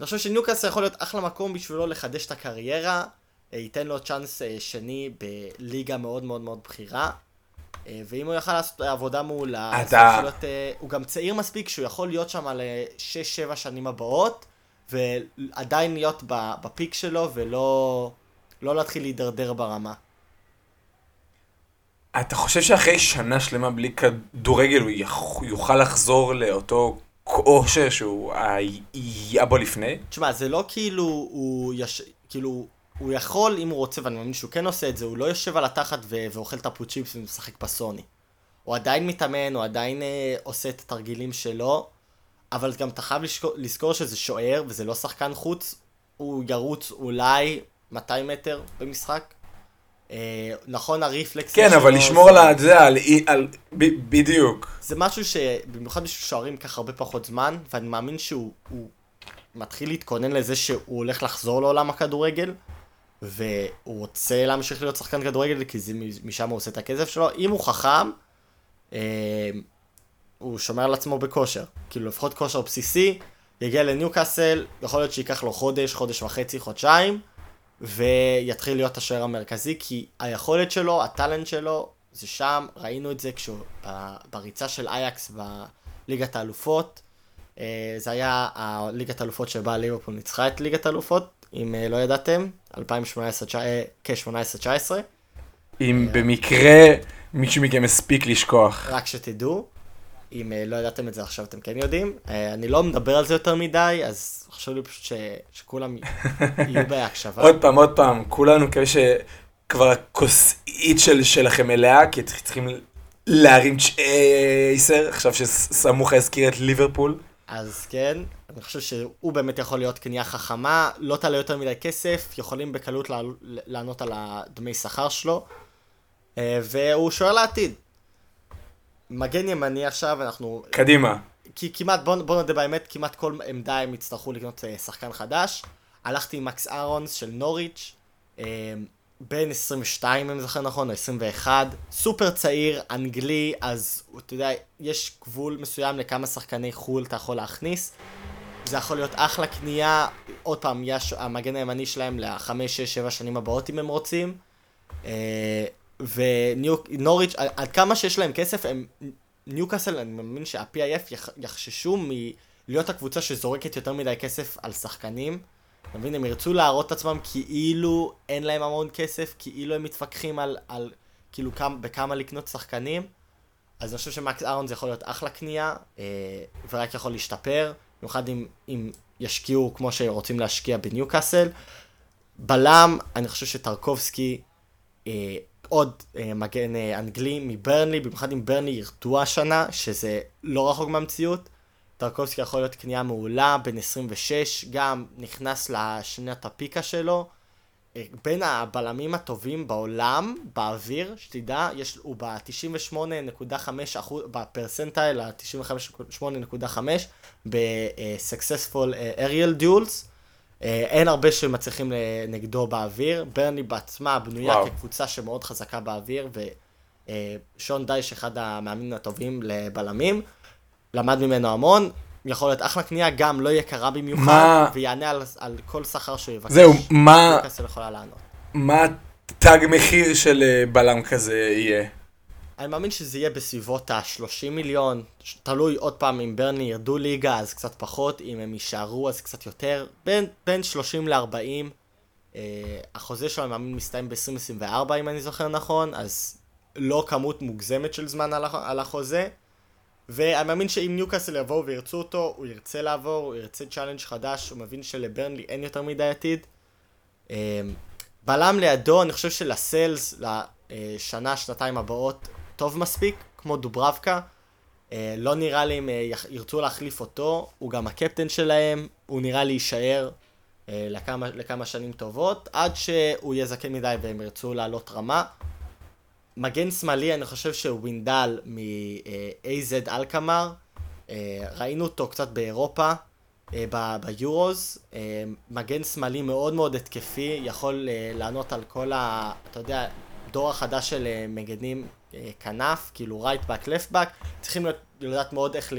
אני חושב שניוקאסל יכול להיות אחלה מקום בשבילו לחדש את הקריירה, אה, ייתן לו צ'אנס אה, שני בליגה מאוד מאוד מאוד בכירה. אה, ואם הוא יוכל לעשות עבודה מעולה, אתה... להיות, הוא גם צעיר מספיק שהוא יכול להיות שם על 6-7 שנים הבאות, ועדיין להיות בפיק שלו ולא לא להתחיל להידרדר ברמה. אתה חושב שאחרי שנה שלמה בלי כדורגל הוא יוכל לחזור לאותו כושר שהוא היה בו לפני? תשמע, זה לא כאילו הוא יש... כאילו... הוא יכול, אם הוא רוצה, ואני מאמין שהוא כן עושה את זה, הוא לא יושב על התחת ו- ואוכל את הפוצ'יפס ומשחק בסוני. הוא עדיין מתאמן, הוא עדיין אה, עושה את התרגילים שלו, אבל גם אתה חייב לזכור, לזכור שזה שוער וזה לא שחקן חוץ, הוא ירוץ אולי 200 מטר במשחק, נכון הריפלקס... כן, אבל לשמור על זה, על, על... ב, בדיוק. זה משהו שבמיוחד בשביל שוערים ייקח הרבה פחות זמן, ואני מאמין שהוא מתחיל להתכונן לזה שהוא הולך לחזור לעולם הכדורגל, והוא רוצה להמשיך להיות שחקן כדורגל, כי זה, משם הוא עושה את הכסף שלו. אם הוא חכם, אה, הוא שומר על עצמו בכושר. כאילו לפחות כושר בסיסי, יגיע לניוקאסל, יכול להיות שייקח לו חודש, חודש וחצי, חודשיים. ויתחיל להיות השוער המרכזי, כי היכולת שלו, הטאלנט שלו, זה שם, ראינו את זה כשהוא בריצה של אייקס בליגת האלופות. אה, זה היה הליגת האלופות שבה ליברפול ניצחה את ליגת האלופות, אם אה, לא ידעתם, 2018, אה, כ-18-19. אם במקרה מישהו מכם הספיק לשכוח. רק שתדעו. אם אה, לא ידעתם את זה עכשיו אתם כן יודעים. אה, אני לא מדבר על זה יותר מדי, אז חשוב לי פשוט ש... שכולם יהיו בהקשבה. עוד פעם, עוד פעם, כולנו כאלה שכבר הכוסית של, שלכם מלאה, כי צריכים להרים צ'ייסר, עכשיו שסמוך הזכיר את ליברפול. אז כן, אני חושב שהוא באמת יכול להיות קנייה חכמה, לא תעלה יותר מדי כסף, יכולים בקלות לענות על הדמי שכר שלו, אה, והוא שוער לעתיד. מגן ימני עכשיו, אנחנו... קדימה. כי כמעט, בוא, בוא נודה באמת, כמעט כל עמדה הם יצטרכו לקנות אה, שחקן חדש. הלכתי עם מקס אהרונס של נוריץ', אה, בן 22 אם זוכר נכון, או 21, סופר צעיר, אנגלי, אז אתה יודע, יש גבול מסוים לכמה שחקני חו"ל אתה יכול להכניס. זה יכול להיות אחלה קנייה, עוד פעם, יש המגן הימני שלהם לחמש, שש, שבע שנים הבאות אם הם רוצים. ונוריץ', עד כמה שיש להם כסף, הם, ניוקאסל, אני מאמין שה-PIF יחששו מלהיות הקבוצה שזורקת יותר מדי כסף על שחקנים. אתה מבין, הם ירצו להראות את עצמם כאילו אין להם המון כסף, כאילו הם מתווכחים על, על כאילו כמה, בכמה לקנות שחקנים. אז אני חושב שמקס אהרון זה יכול להיות אחלה קנייה, אה, ורק יכול להשתפר, במיוחד אם, אם ישקיעו כמו שרוצים להשקיע בניוקאסל. בלם, אני חושב שטרקובסקי, אה, עוד אה, מגן אה, אנגלי מברנלי, במיוחד אם ברנלי ירדו השנה, שזה לא רחוק מהמציאות. טרקובסקי יכול להיות קנייה מעולה, בן 26, גם נכנס לשנת הפיקה שלו. אה, בין הבלמים הטובים בעולם, באוויר, שתדע, יש, הוא ב-98.5 בפרסנטייל, ה-95.8.5, ב-successful aerial duels. אין הרבה שמצליחים נגדו באוויר. ברני בעצמה בנויה וואו. כקבוצה שמאוד חזקה באוויר, ושון דייש אחד המאמינים הטובים לבלמים. למד ממנו המון, יכול להיות אחלה קנייה, גם לא יקרה במיוחד, מה... ויענה על, על כל שכר שהוא יבקש. זהו, מה... לענות. מה תג מחיר של אה, בלם כזה יהיה? אני מאמין שזה יהיה בסביבות ה-30 מיליון, תלוי עוד פעם אם ברנלי ירדו ליגה אז קצת פחות, אם הם יישארו אז קצת יותר, בין, בין 30 ל-40. אה, החוזה שלו אני מאמין מסתיים ב-2024 אם אני זוכר נכון, אז לא כמות מוגזמת של זמן על, על החוזה. ואני מאמין שאם ניוקאסל יבואו וירצו אותו, הוא ירצה לעבור, הוא ירצה challenge חדש, הוא מבין שלברנלי אין יותר מדי עתיד. אמ, בלם לידו, אני חושב שלסלס, לשנה, שנתיים הבאות, טוב מספיק, כמו דוברבקה. אה, לא נראה לי אם אה, ירצו להחליף אותו, הוא גם הקפטן שלהם, הוא נראה לי יישאר אה, לכמה, לכמה שנים טובות, עד שהוא יהיה זקן מדי והם ירצו לעלות רמה. מגן שמאלי, אני חושב שהוא ווינדל מ-AZ אלקמר. אה, ראינו אותו קצת באירופה, אה, ביורוז. אה, מגן שמאלי מאוד מאוד התקפי, יכול לענות על כל ה... אתה יודע, דור החדש של מגנים כנף, כאילו רייט באק, לפט באק. צריכים לדעת מאוד איך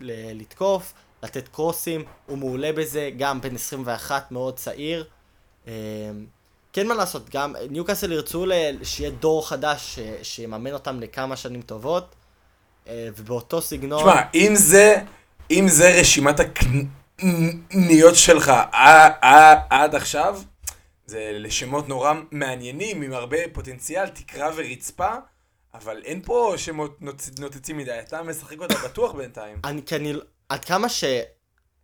לתקוף, לתת קרוסים, הוא מעולה בזה, גם בן 21 מאוד צעיר. כן מה לעשות, גם ניוקאסל ירצו שיהיה דור חדש ש... שיממן אותם לכמה שנים טובות, אה, ובאותו סגנון... תשמע, אם זה, אם זה רשימת הקניות שלך עד עכשיו, זה לשמות נורא מעניינים, עם הרבה פוטנציאל, תקרה ורצפה, אבל אין פה שמות נוצצים מדי, אתה משחק אותה בטוח בינתיים. אני, כי אני, עד כמה ש...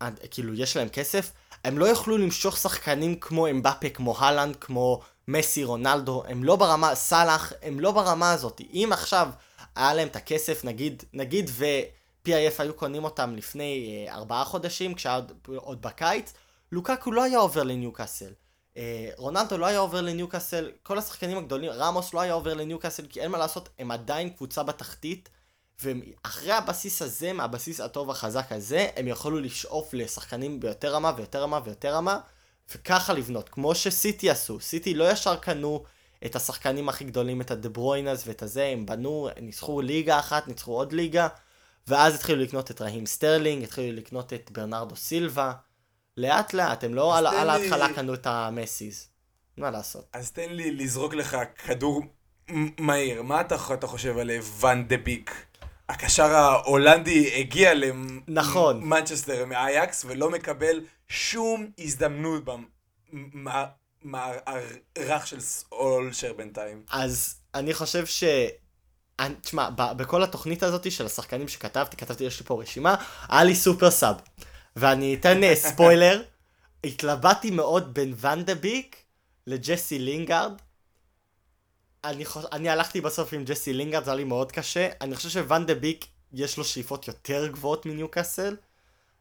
עד, כאילו, יש להם כסף, הם לא יוכלו למשוך שחקנים כמו אמבפה, כמו הלנד, כמו מסי, רונלדו, הם לא ברמה, סאלח, הם לא ברמה הזאת. אם עכשיו היה להם את הכסף, נגיד, נגיד ו-PIF היו קונים אותם לפני אה, ארבעה חודשים, כשהיה עוד, עוד בקיץ, לוקקו לא היה עובר לניוקאסל. אה, רונלדו לא היה עובר לניוקאסל, כל השחקנים הגדולים, רמוס לא היה עובר לניוקאסל, כי אין מה לעשות, הם עדיין קבוצה בתחתית. ואחרי הבסיס הזה, מהבסיס הטוב החזק הזה, הם יכולו לשאוף לשחקנים ביותר רמה ויותר רמה ויותר רמה, וככה לבנות, כמו שסיטי עשו. סיטי לא ישר קנו את השחקנים הכי גדולים, את הדברוינס ואת הזה, הם בנו, ניצחו ליגה אחת, ניצחו עוד ליגה, ואז התחילו לקנות את רהים סטרלינג, התחילו לקנות את ברנרדו סילבה. לאט לאט, הם לא על, על ההתחלה לי... קנו את המסיס. מה לעשות? אז תן לי לזרוק לך כדור מהיר. מה אתה, אתה חושב על ואן דה ביק? הקשר ההולנדי הגיע למנצ'סטר מאייאקס ולא מקבל שום הזדמנות במערך של סולשר בינתיים. אז אני חושב אני- תשמע, בכל התוכנית הזאת של השחקנים שכתבתי, כתבתי, יש לי פה רשימה, היה לי super sub. ואני אתן אה, ספוילר, התלבטתי מאוד בין ואן דה ביק לג'סי לינגארד. אני, חוש... אני הלכתי בסוף עם ג'סי לינגארד, זה היה לי מאוד קשה. אני חושב שוואן דה ביק יש לו שאיפות יותר גבוהות מניוקאסל.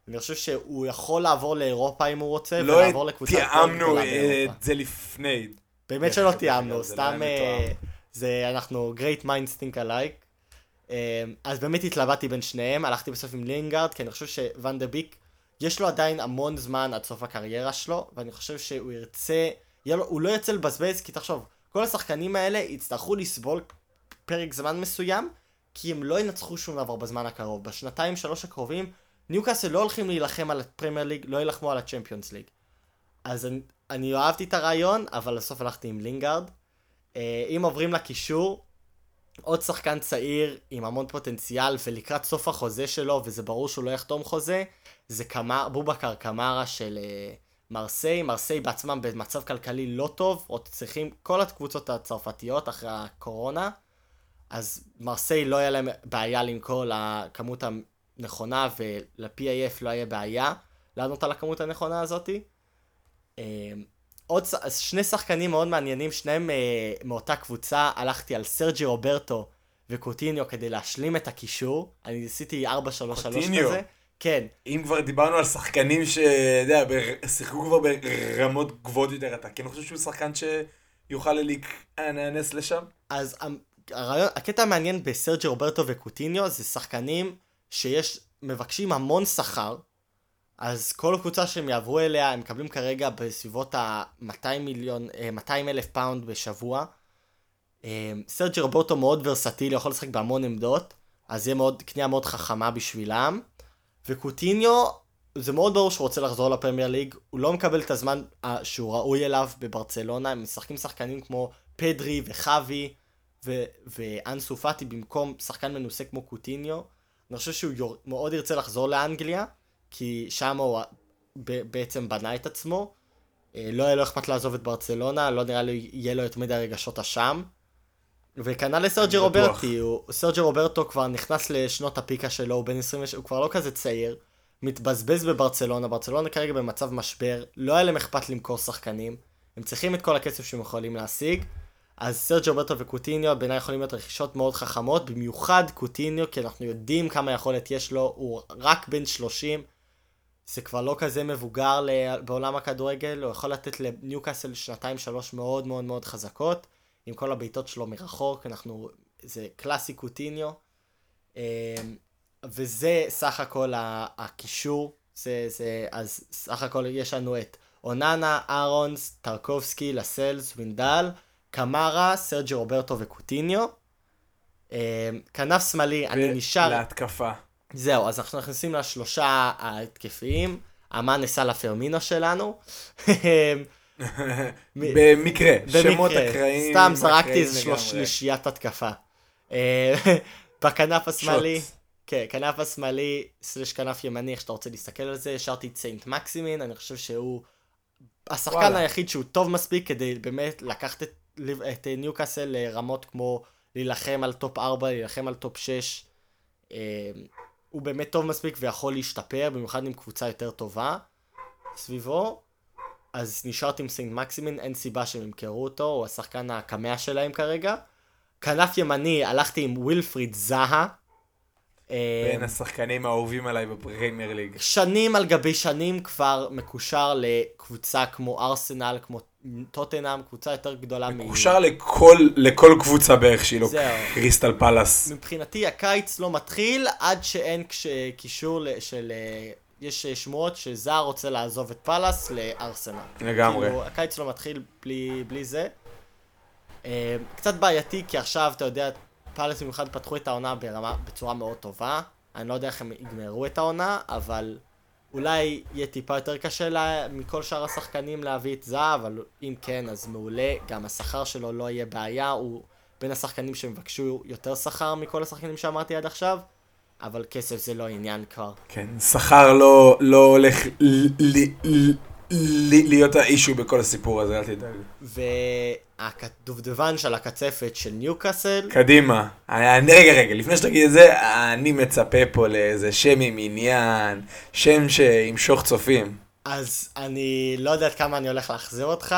אני חושב שהוא יכול לעבור לאירופה אם הוא רוצה, לא ולעבור לקבוצה יותר תיאמנו גדולה אה, באירופה. את זה לפני. באמת דרך שלא תיאמנו, זה לא סתם היה אה. זה אנחנו great minds think alike. אז באמת התלבטתי בין שניהם, הלכתי בסוף עם לינגארד, כי אני חושב שוואן דה ביק, יש לו עדיין המון זמן עד סוף הקריירה שלו, ואני חושב שהוא ירצה, לו, הוא לא ירצה לבזבז, כי תחשוב, כל השחקנים האלה יצטרכו לסבול פרק זמן מסוים, כי הם לא ינצחו שום דבר בזמן הקרוב. בשנתיים שלוש הקרובים, ניוקאסל לא הולכים להילחם על הפרמייר ליג, לא יילחמו על הצ'מפיונס ליג. אז אני, אני אהבתי את הרעיון, אבל בסוף הלכתי עם לינגארד. אה, אם עוברים לקישור, עוד שחקן צעיר עם המון פוטנציאל, ולקראת סוף החוזה שלו, וזה ברור שהוא לא יחתום חוזה, זה קמא, בובקר קמארה של אה, מרסיי. מרסיי בעצמם במצב כלכלי לא טוב, עוד צריכים, כל הקבוצות הצרפתיות אחרי הקורונה, אז מרסיי לא היה להם בעיה למכור לכמות הנכונה, ול-PAF לא היה בעיה לענות על הכמות הנכונה הזאתי. אה, עוד שני שחקנים מאוד מעניינים, שניהם אה, מאותה קבוצה, הלכתי על סרג'י רוברטו וקוטיניו כדי להשלים את הקישור. אני עשיתי 4-3-3 קוטיניו? כזה. כן, אם כבר דיברנו על שחקנים שאתה יודע, שיחקו כבר ברמות גבוהות יותר, אתה כן חושב שהוא שחקן שיוכל להיכנס לשם? אז הרעיון, הקטע המעניין בסרג'י רוברטו וקוטיניו זה שחקנים שיש, מבקשים המון שכר, אז כל קבוצה שהם יעברו אליה, הם מקבלים כרגע בסביבות ה-200 מיליון, אה, 200 אלף פאונד בשבוע. אה, סרג'י רוברטו מאוד ורסטילי, יכול לשחק בהמון עמדות, אז יהיה מאוד, קנייה מאוד חכמה בשבילם. וקוטיניו, זה מאוד ברור שהוא רוצה לחזור לפרמייר ליג, הוא לא מקבל את הזמן אה, שהוא ראוי אליו בברצלונה, הם משחקים שחקנים כמו פדרי וחווי ו- ואנסו פאטי במקום שחקן מנוסה כמו קוטיניו. אני חושב שהוא יור... מאוד ירצה לחזור לאנגליה, כי שם הוא בעצם בנה את עצמו. אה, לא היה לו אכפת לעזוב את ברצלונה, לא נראה לי יהיה לו יותר מדי רגשות אשם. וכנ"ל לסרג'י. רוברטי, סרג'י רוברטו כבר נכנס לשנות הפיקה שלו, הוא בן 26, הוא כבר לא כזה צעיר, מתבזבז בברצלונה, ברצלונה כרגע במצב משבר, לא היה להם אכפת למכור שחקנים, הם צריכים את כל הכסף שהם יכולים להשיג, אז סרג'י רוברטו וקוטיניו בעיניי יכולים להיות רכישות מאוד חכמות, במיוחד קוטיניו, כי אנחנו יודעים כמה יכולת יש לו, הוא רק בן 30, זה כבר לא כזה מבוגר בעולם הכדורגל, הוא יכול לתת לניוקאסל שנתיים שלוש מאוד מאוד מאוד חזקות, עם כל הבעיטות שלו מרחוק, אנחנו, זה קלאסי קוטיניו, אמ, וזה סך הכל הקישור, זה, זה, אז סך הכל יש לנו את אוננה, אארונס, טרקובסקי, לסלס, וינדל, קמרה, סרג'י רוברטו וקוטיניו. אמ, כנף שמאלי, אני נשאר... להתקפה. זהו, אז אנחנו נכנסים לשלושה ההתקפיים, מאנה סאלח פירמינו שלנו. במקרה, שמות אקראיים. סתם זרקתי איזה שלישיית התקפה. אה, בכנף השמאלי. כן, כנף השמאלי, slash כנף ימני, איך שאתה רוצה להסתכל על זה, השארתי את סיינט מקסימין, אני חושב שהוא השחקן וואלה. היחיד שהוא טוב מספיק כדי באמת לקחת את, את אה, ניוקאסל לרמות כמו להילחם על טופ 4, להילחם על טופ 6. הוא באמת טוב מספיק ויכול להשתפר, במיוחד עם קבוצה יותר טובה סביבו. אז נשארתי עם סיינט מקסימין, אין סיבה שהם ימכרו אותו, הוא השחקן הקמע שלהם כרגע. כנף ימני, הלכתי עם ווילפריד זאהה. אה, בין השחקנים האהובים עליי בפרמייר ליג. שנים על גבי שנים כבר מקושר לקבוצה כמו ארסנל, כמו טוטנאם, קבוצה יותר גדולה מ... מקושר לכל, לכל קבוצה בערך שהיא לא. קריסטל פלאס. מבחינתי הקיץ לא מתחיל עד שאין. קישור של... אה, יש אה, שמועות שזר רוצה לעזוב את פאלאס לארסנל. לגמרי. כאילו, הקיץ לא מתחיל בלי, בלי זה. אה, קצת בעייתי, כי עכשיו, אתה יודע, פאלאס במיוחד פתחו את העונה ברמה, בצורה מאוד טובה. אני לא יודע איך הם יגמרו את העונה, אבל אולי יהיה טיפה יותר קשה לה, מכל שאר השחקנים להביא את זה, אבל אם כן, אז מעולה. גם השכר שלו לא יהיה בעיה, הוא בין השחקנים שיבקשו יותר שכר מכל השחקנים שאמרתי עד עכשיו, אבל כסף זה לא עניין כבר. כן, שכר לא, לא הולך ל- ל- ל- להיות האישו בכל הסיפור הזה, אל תדאג. והדובדבן של הקצפת של ניוקאסל. קדימה. אני, רגע, רגע, לפני שתגיד את זה, אני מצפה פה לאיזה שם עם עניין, שם שימשוך צופים. אז אני לא יודע עד כמה אני הולך להחזיר אותך.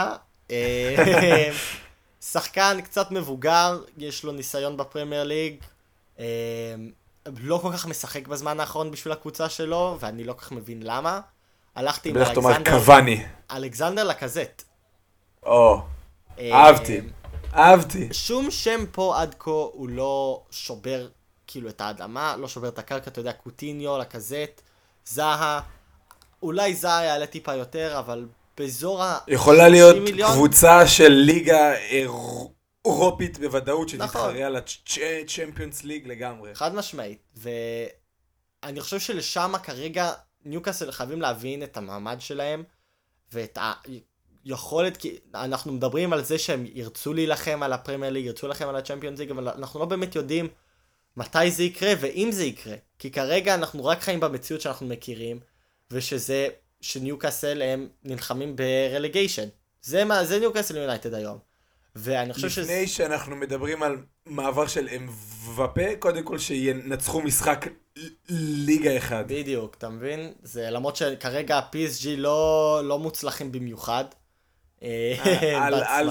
אה, שחקן קצת מבוגר, יש לו ניסיון בפרמייר ליג. אה, לא כל כך משחק בזמן האחרון בשביל הקבוצה שלו, ואני לא כל כך מבין למה. הלכתי עם אלכסנדר... בטח תאמר קוואני. אלכסנדר לקזט. או, אה, אהבתי, אהבתי. שום שם פה עד כה הוא לא שובר כאילו את האדמה, לא שובר את הקרקע, אתה יודע, קוטיניו, לקזט, זהה. אולי זהה יעלה טיפה יותר, אבל באזור ה... יכולה להיות מיליון... קבוצה של ליגה אירופית בוודאות, שתתחרה נכון. על הצ'מפיונס ליג לגמרי. חד משמעית, ואני חושב שלשם כרגע ניוקאסל חייבים להבין את המעמד שלהם, ואת היכולת, כי אנחנו מדברים על זה שהם ירצו להילחם על הפרמייר ליג, ירצו להילחם על הצ'מפיונס ליג, אבל אנחנו לא באמת יודעים מתי זה יקרה ואם זה יקרה. כי כרגע אנחנו רק חיים במציאות שאנחנו מכירים, ושזה, שניוקאסל הם נלחמים ברליגיישן. זה מה, זה ניוקאסל יונייטד היום. ואני חושב שזה... לפני. שאנחנו מדברים על מעבר של אמבפה, קודם כל שינצחו משחק ליגה אחד. בדיוק, אתה מבין? זה למרות שכרגע ה-PSG לא, לא מוצלחים במיוחד. אה, אל, אל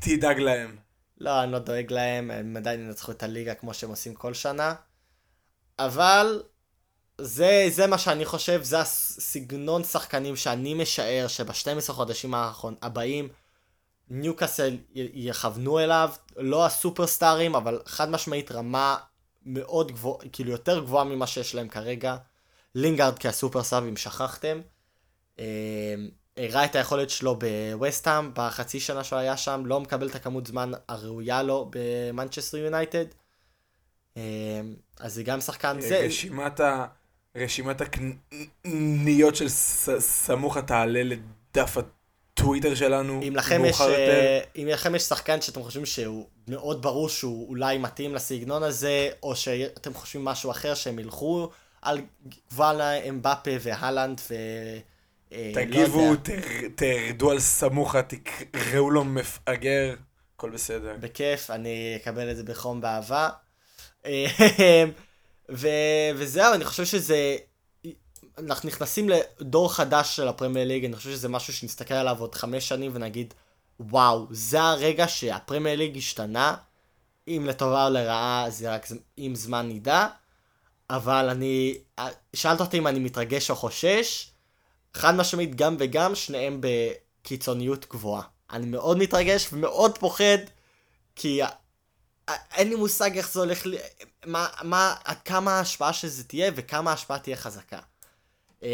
תדאג להם. לא, אני לא דואג להם, הם עדיין ינצחו את הליגה כמו שהם עושים כל שנה. אבל זה, זה מה שאני חושב, זה הסגנון שחקנים שאני משער שב-12 חודשים האחרון, הבאים, ניוקאסל יכוונו אליו, לא הסופרסטארים, אבל חד משמעית רמה מאוד גבוהה, כאילו יותר גבוהה ממה שיש להם כרגע. לינגארד כה super sub, אם שכחתם. אה, הראה את היכולת שלו בווסטהאם, בחצי שנה שהוא היה שם, לא מקבל את הכמות זמן הראויה לו במנצ'סטר יונייטד. אה, אז זה גם שחקן... זה... רשימת, ה... רשימת הקניות של ס... סמוכה תעלה לדף הטוויטר שלנו אם לכם יש, יותר. אה, אם לכם יש שחקן שאתם חושבים שהוא מאוד ברור שהוא אולי מתאים לסגנון הזה, או שאתם חושבים משהו אחר שהם ילכו על גוואלה, אמבפה והלנד ו... אה, לא תגיבו, לא תרדו על סמוכה, תקראו לו מפגר, הכל בסדר. בכיף, אני אקבל את זה בחום באהבה. אה, ו... וזהו, אני חושב שזה אנחנו נכנסים לדור חדש של הפרמייר ליג, אני חושב שזה משהו שנסתכל עליו עוד חמש שנים ונגיד, וואו, זה הרגע שהפרמייר ליג השתנה, אם לטובה או לרעה זה רק אם זמן נדע, אבל אני, שאלת אותי אם אני מתרגש או חושש, חד משמעית גם וגם, שניהם בקיצוניות גבוהה. אני מאוד מתרגש ומאוד פוחד, כי אין לי מושג איך זה הולך, מה, מה, עד כמה ההשפעה שזה תהיה וכמה ההשפעה תהיה חזקה. אמ,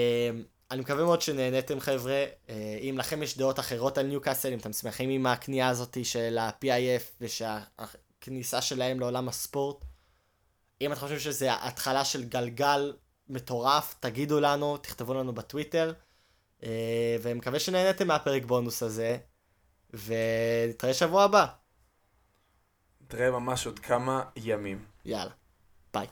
אני מקווה מאוד שנהניתם חבר'ה, אה, אם לכם יש דעות אחרות על ניוקאסל, אם אתם שמחים עם הקנייה הזאת של ה-PIF ושהכניסה שלהם לעולם הספורט, אם אתם חושבים שזה התחלה של גלגל מטורף, תגידו לנו, תכתבו לנו בטוויטר, אה, ואני מקווה שנהניתם מהפרק בונוס הזה, ונתראה שבוע הבא. נתראה ממש עוד כמה ימים. יאללה, ביי.